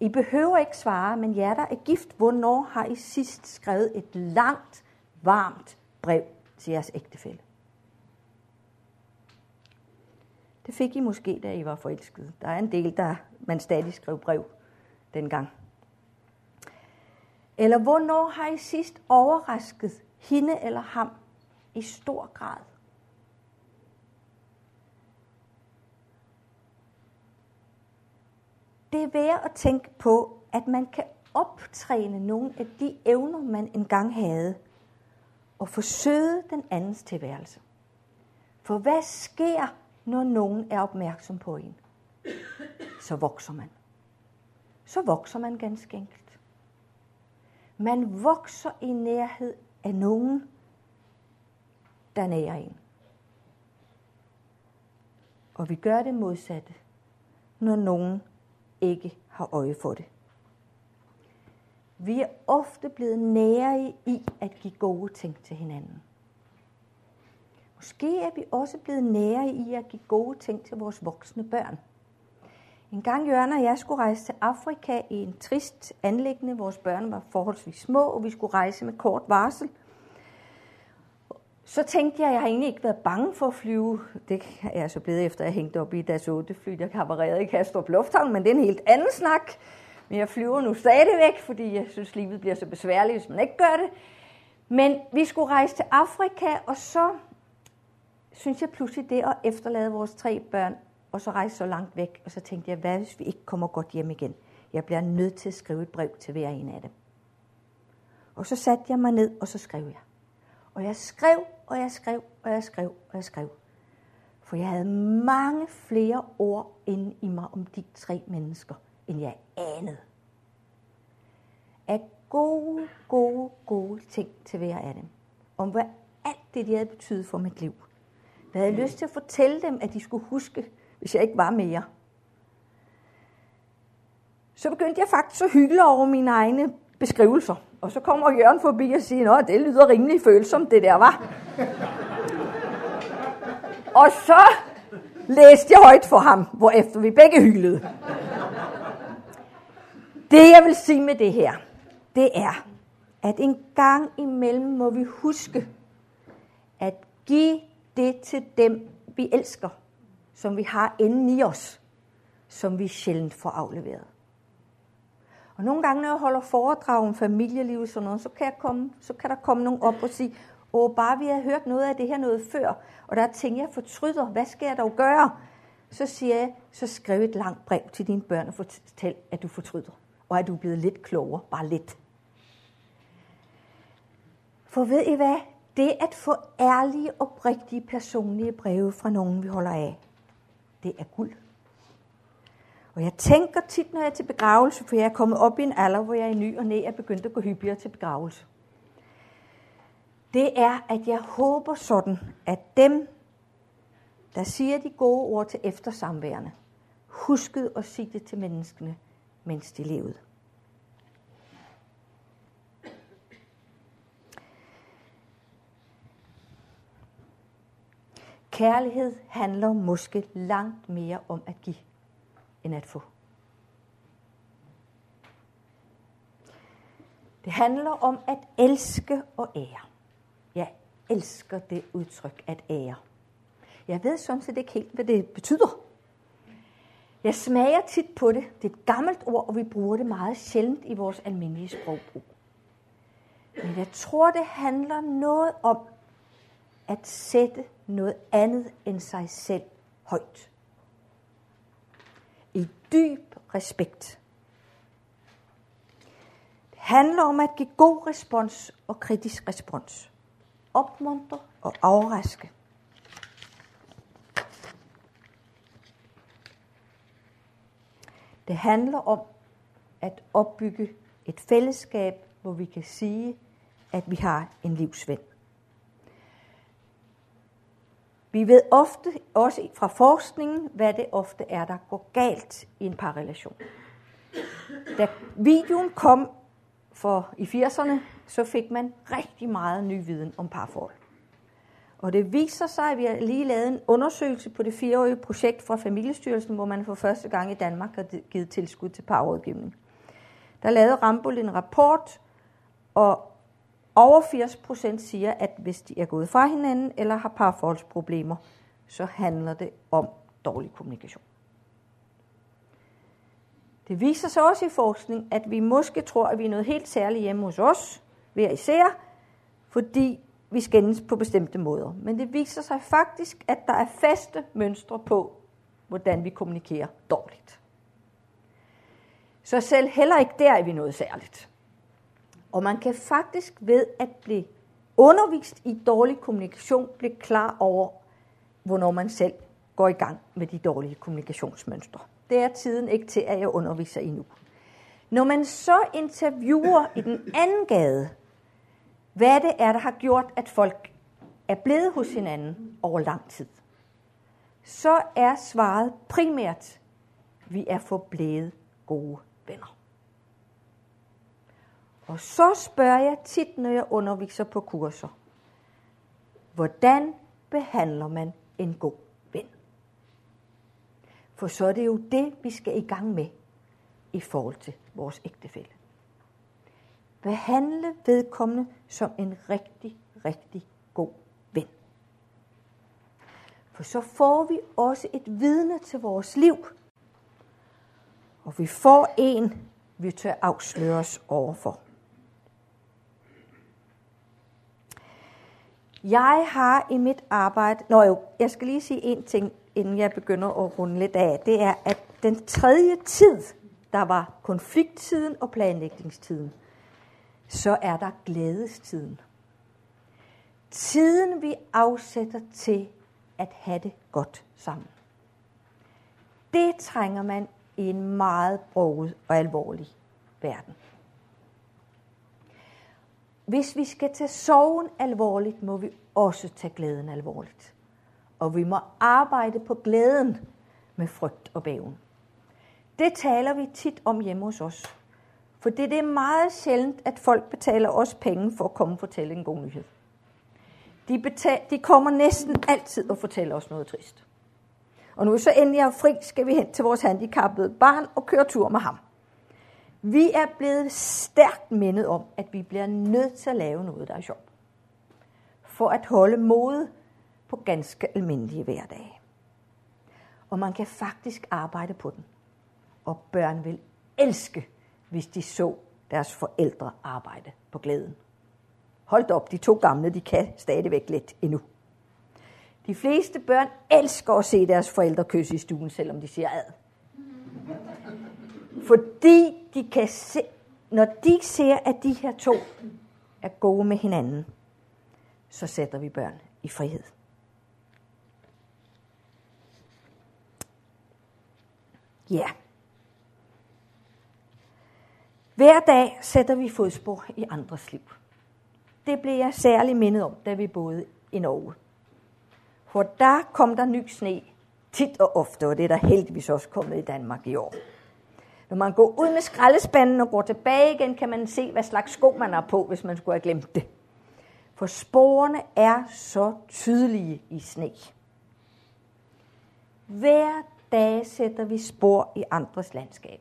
I behøver ikke svare, men jer, der er gift, hvornår har I sidst skrevet et langt, varmt brev til jeres ægtefælle? Det fik I måske, da I var forelskede. Der er en del, der man stadig skrev brev dengang. Eller hvornår har I sidst overrasket hende eller ham i stor grad? Det er værd at tænke på, at man kan optræne nogle af de evner, man engang havde, og forsøge den andens tilværelse. For hvad sker, når nogen er opmærksom på en? Så vokser man. Så vokser man ganske enkelt. Man vokser i nærhed af nogen, der nærer en. Og vi gør det modsatte, når nogen ikke har øje for det. Vi er ofte blevet nære i at give gode ting til hinanden. Måske er vi også blevet nære i at give gode ting til vores voksne børn. En gang Jørgen og jeg skulle rejse til Afrika i en trist anlæggende. Vores børn var forholdsvis små, og vi skulle rejse med kort varsel. Så tænkte jeg, at jeg har egentlig ikke været bange for at flyve. Det er jeg så blevet efter, at jeg hængte op i deres 8 fly, der kabarerede i Kastrup Lufthavn, men det er en helt anden snak. Men jeg flyver nu stadigvæk, fordi jeg synes, livet bliver så besværligt, hvis man ikke gør det. Men vi skulle rejse til Afrika, og så synes jeg pludselig det at efterlade vores tre børn, og så rejse så langt væk, og så tænkte jeg, hvad hvis vi ikke kommer godt hjem igen? Jeg bliver nødt til at skrive et brev til hver en af dem. Og så satte jeg mig ned, og så skrev jeg. Og jeg skrev, og jeg skrev, og jeg skrev, og jeg skrev. For jeg havde mange flere ord inde i mig om de tre mennesker, end jeg anede. Af gode, gode, gode ting til hver af dem. Om hvad alt det, de havde betydet for mit liv. Hvad Jeg havde lyst til at fortælle dem, at de skulle huske, hvis jeg ikke var mere. Så begyndte jeg faktisk at hygge over mine egne beskrivelser. Og så kommer Jørgen forbi og siger, at det lyder rimelig følsomt, det der var. og så læste jeg højt for ham, hvor efter vi begge hylede. Det jeg vil sige med det her, det er, at en gang imellem må vi huske at give det til dem, vi elsker, som vi har inde i os, som vi sjældent får afleveret. Og nogle gange, når jeg holder foredrag om familieliv og sådan noget, så kan, jeg komme, så kan der komme nogen op og sige, åh, bare vi har hørt noget af det her noget før, og der er ting, jeg fortryder, hvad skal jeg dog gøre? Så siger jeg, så skriv et langt brev til dine børn og fortæl, at du fortryder, og at du er blevet lidt klogere, bare lidt. For ved I hvad? Det at få ærlige, oprigtige, personlige breve fra nogen, vi holder af, det er guld. Og jeg tænker tit, når jeg er til begravelse, for jeg er kommet op i en alder, hvor jeg i ny og næ er begyndt at gå hyppigere til begravelse. Det er, at jeg håber sådan, at dem, der siger de gode ord til eftersamværende, huskede at sige det til menneskene, mens de levede. Kærlighed handler måske langt mere om at give, end at få. Det handler om at elske og ære. Jeg elsker det udtryk at ære. Jeg ved sådan set ikke helt, hvad det betyder. Jeg smager tit på det. Det er et gammelt ord, og vi bruger det meget sjældent i vores almindelige sprogbrug. Men jeg tror, det handler noget om at sætte noget andet end sig selv højt. I dyb respekt. Det handler om at give god respons og kritisk respons. Opmuntre og overraske. Det handler om at opbygge et fællesskab, hvor vi kan sige, at vi har en livsven. Vi ved ofte, også fra forskningen, hvad det ofte er, der går galt i en parrelation. Da videoen kom for i 80'erne, så fik man rigtig meget ny viden om parforhold. Og det viser sig, at vi har lige lavet en undersøgelse på det fireårige projekt fra Familiestyrelsen, hvor man for første gang i Danmark har givet tilskud til parrådgivning. Der lavede Rambol en rapport, og over 80 procent siger, at hvis de er gået fra hinanden eller har parforholdsproblemer, så handler det om dårlig kommunikation. Det viser sig også i forskning, at vi måske tror, at vi er noget helt særligt hjemme hos os, hver især, fordi vi skændes på bestemte måder. Men det viser sig faktisk, at der er faste mønstre på, hvordan vi kommunikerer dårligt. Så selv heller ikke der er vi noget særligt. Og man kan faktisk ved at blive undervist i dårlig kommunikation, blive klar over, hvornår man selv går i gang med de dårlige kommunikationsmønstre. Det er tiden ikke til, at jeg underviser endnu. Når man så interviewer i den anden gade, hvad det er, der har gjort, at folk er blevet hos hinanden over lang tid, så er svaret primært, vi er forblevet gode venner. Og så spørger jeg tit, når jeg underviser på kurser, hvordan behandler man en god ven? For så er det jo det, vi skal i gang med i forhold til vores ægtefælle. Behandle vedkommende som en rigtig, rigtig god ven. For så får vi også et vidne til vores liv. Og vi får en, vi tør afsløre os overfor. Jeg har i mit arbejde... Nå jo, jeg skal lige sige en ting, inden jeg begynder at runde lidt af. Det er, at den tredje tid, der var konflikttiden og planlægningstiden, så er der glædestiden. Tiden, vi afsætter til at have det godt sammen. Det trænger man i en meget broget og alvorlig verden. Hvis vi skal tage sorgen alvorligt, må vi også tage glæden alvorligt. Og vi må arbejde på glæden med frygt og bæven. Det taler vi tit om hjemme hos os. For det, det er meget sjældent, at folk betaler os penge for at komme og fortælle en god nyhed. De, betal, de kommer næsten altid og fortæller os noget trist. Og nu så endelig er fri, skal vi hen til vores handicappede barn og køre tur med ham. Vi er blevet stærkt mindet om, at vi bliver nødt til at lave noget, der er sjovt. For at holde mod på ganske almindelige hverdage. Og man kan faktisk arbejde på den. Og børn vil elske, hvis de så deres forældre arbejde på glæden. Hold op, de to gamle, de kan stadigvæk lidt endnu. De fleste børn elsker at se deres forældre kysse i stuen, selvom de siger ad. Fordi de kan se, når de ser, at de her to er gode med hinanden, så sætter vi børn i frihed. Ja. Hver dag sætter vi fodspor i andres liv. Det blev jeg særlig mindet om, da vi boede i Norge. For der kom der ny sne tit og ofte, og det er der heldigvis også kommet i Danmark i år. Når man går ud med skraldespanden og går tilbage igen, kan man se, hvad slags sko man har på, hvis man skulle have glemt det. For sporene er så tydelige i sne. Hver dag sætter vi spor i andres landskab.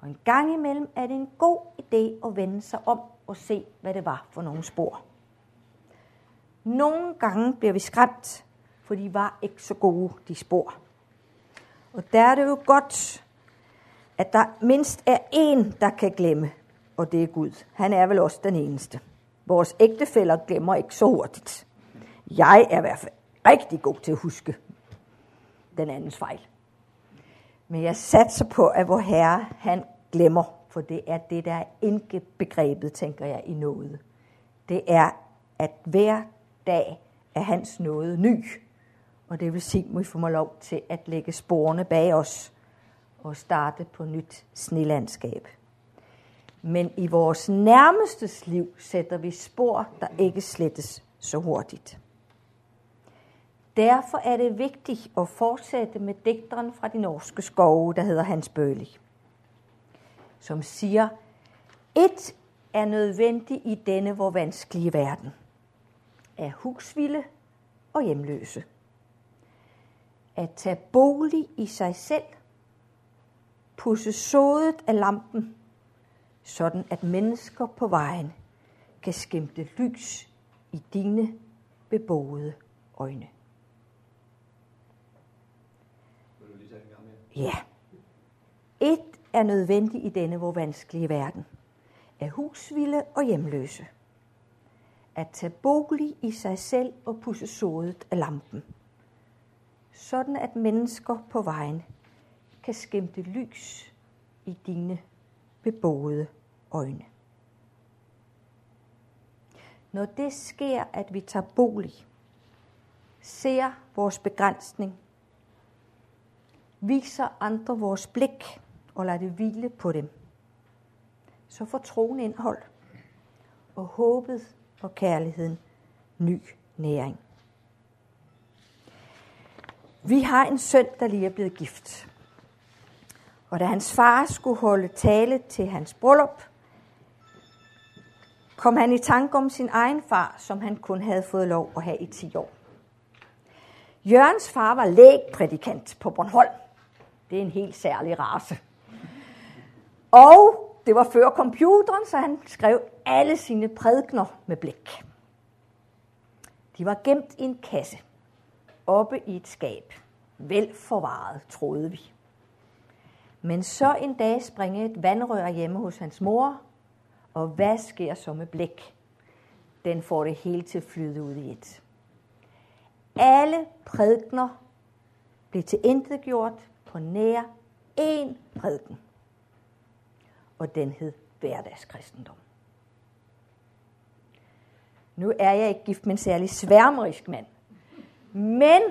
Og en gang imellem er det en god idé at vende sig om og se, hvad det var for nogle spor. Nogle gange bliver vi skræmt, for de var ikke så gode, de spor. Og der er det jo godt, at der mindst er én, der kan glemme, og det er Gud. Han er vel også den eneste. Vores ægtefæller glemmer ikke så hurtigt. Jeg er i hvert fald rigtig god til at huske den andens fejl. Men jeg satser på, at vor Herre, han glemmer, for det er det, der er ikke begrebet, tænker jeg, i noget. Det er, at hver dag er hans nåde ny. Og det vil sige, at vi får lov til at lægge sporene bag os og starte på nyt snelandskab. Men i vores nærmestes liv sætter vi spor, der ikke slettes så hurtigt. Derfor er det vigtigt at fortsætte med digteren fra de norske skove, der hedder Hans Bølig, som siger, et er nødvendigt i denne hvor vanskelige verden, er husvilde og hjemløse. At tage bolig i sig selv, pusse sodet af lampen, sådan at mennesker på vejen kan skimte lys i dine beboede øjne. Ja. Et er nødvendigt i denne vor vanskelige verden. Af husvilde og hjemløse. At tage bolig i sig selv og pusse sodet af lampen. Sådan at mennesker på vejen kan skimte lys i dine beboede øjne. Når det sker, at vi tager bolig, ser vores begrænsning, viser andre vores blik og lader det hvile på dem, så får troen indhold, og håbet og kærligheden ny næring. Vi har en søn, der lige er blevet gift. Og da hans far skulle holde tale til hans bryllup, kom han i tanke om sin egen far, som han kun havde fået lov at have i 10 år. Jørgens far var lægprædikant på Bornholm. Det er en helt særlig race. Og det var før computeren, så han skrev alle sine prædikner med blæk. De var gemt i en kasse, oppe i et skab. Vel forvaret, troede vi. Men så en dag springer et vandrør hjemme hos hans mor, og hvad sker så med blæk? Den får det hele til at flyde ud i et. Alle prædikner blev til intet gjort på nær én prædiken. Og den hed hverdagskristendom. Nu er jeg ikke gift med en særlig sværmerisk mand. Men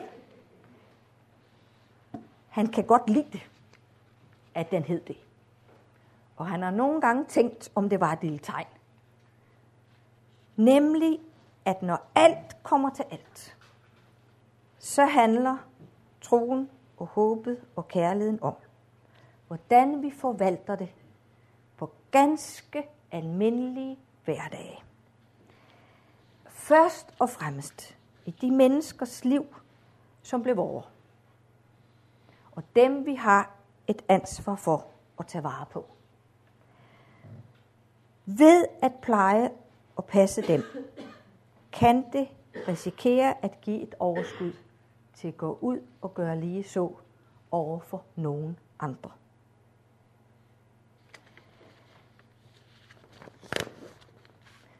han kan godt lide det at den hed det. Og han har nogle gange tænkt, om det var et lille tegn. Nemlig, at når alt kommer til alt, så handler troen og håbet og kærligheden om, hvordan vi forvalter det på ganske almindelige hverdage. Først og fremmest i de menneskers liv, som blev vores. Og dem vi har et ansvar for at tage vare på. Ved at pleje og passe dem, kan det risikere at give et overskud til at gå ud og gøre lige så over for nogen andre.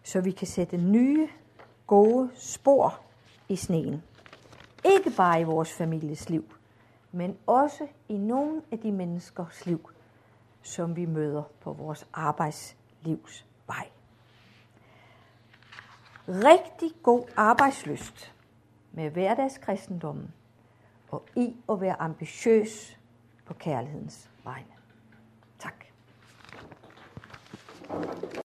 Så vi kan sætte nye, gode spor i sneen. Ikke bare i vores families liv, men også i nogle af de menneskers liv, som vi møder på vores arbejdslivs vej. Rigtig god arbejdsløst med hverdagskristendommen og i at være ambitiøs på kærlighedens vegne. Tak.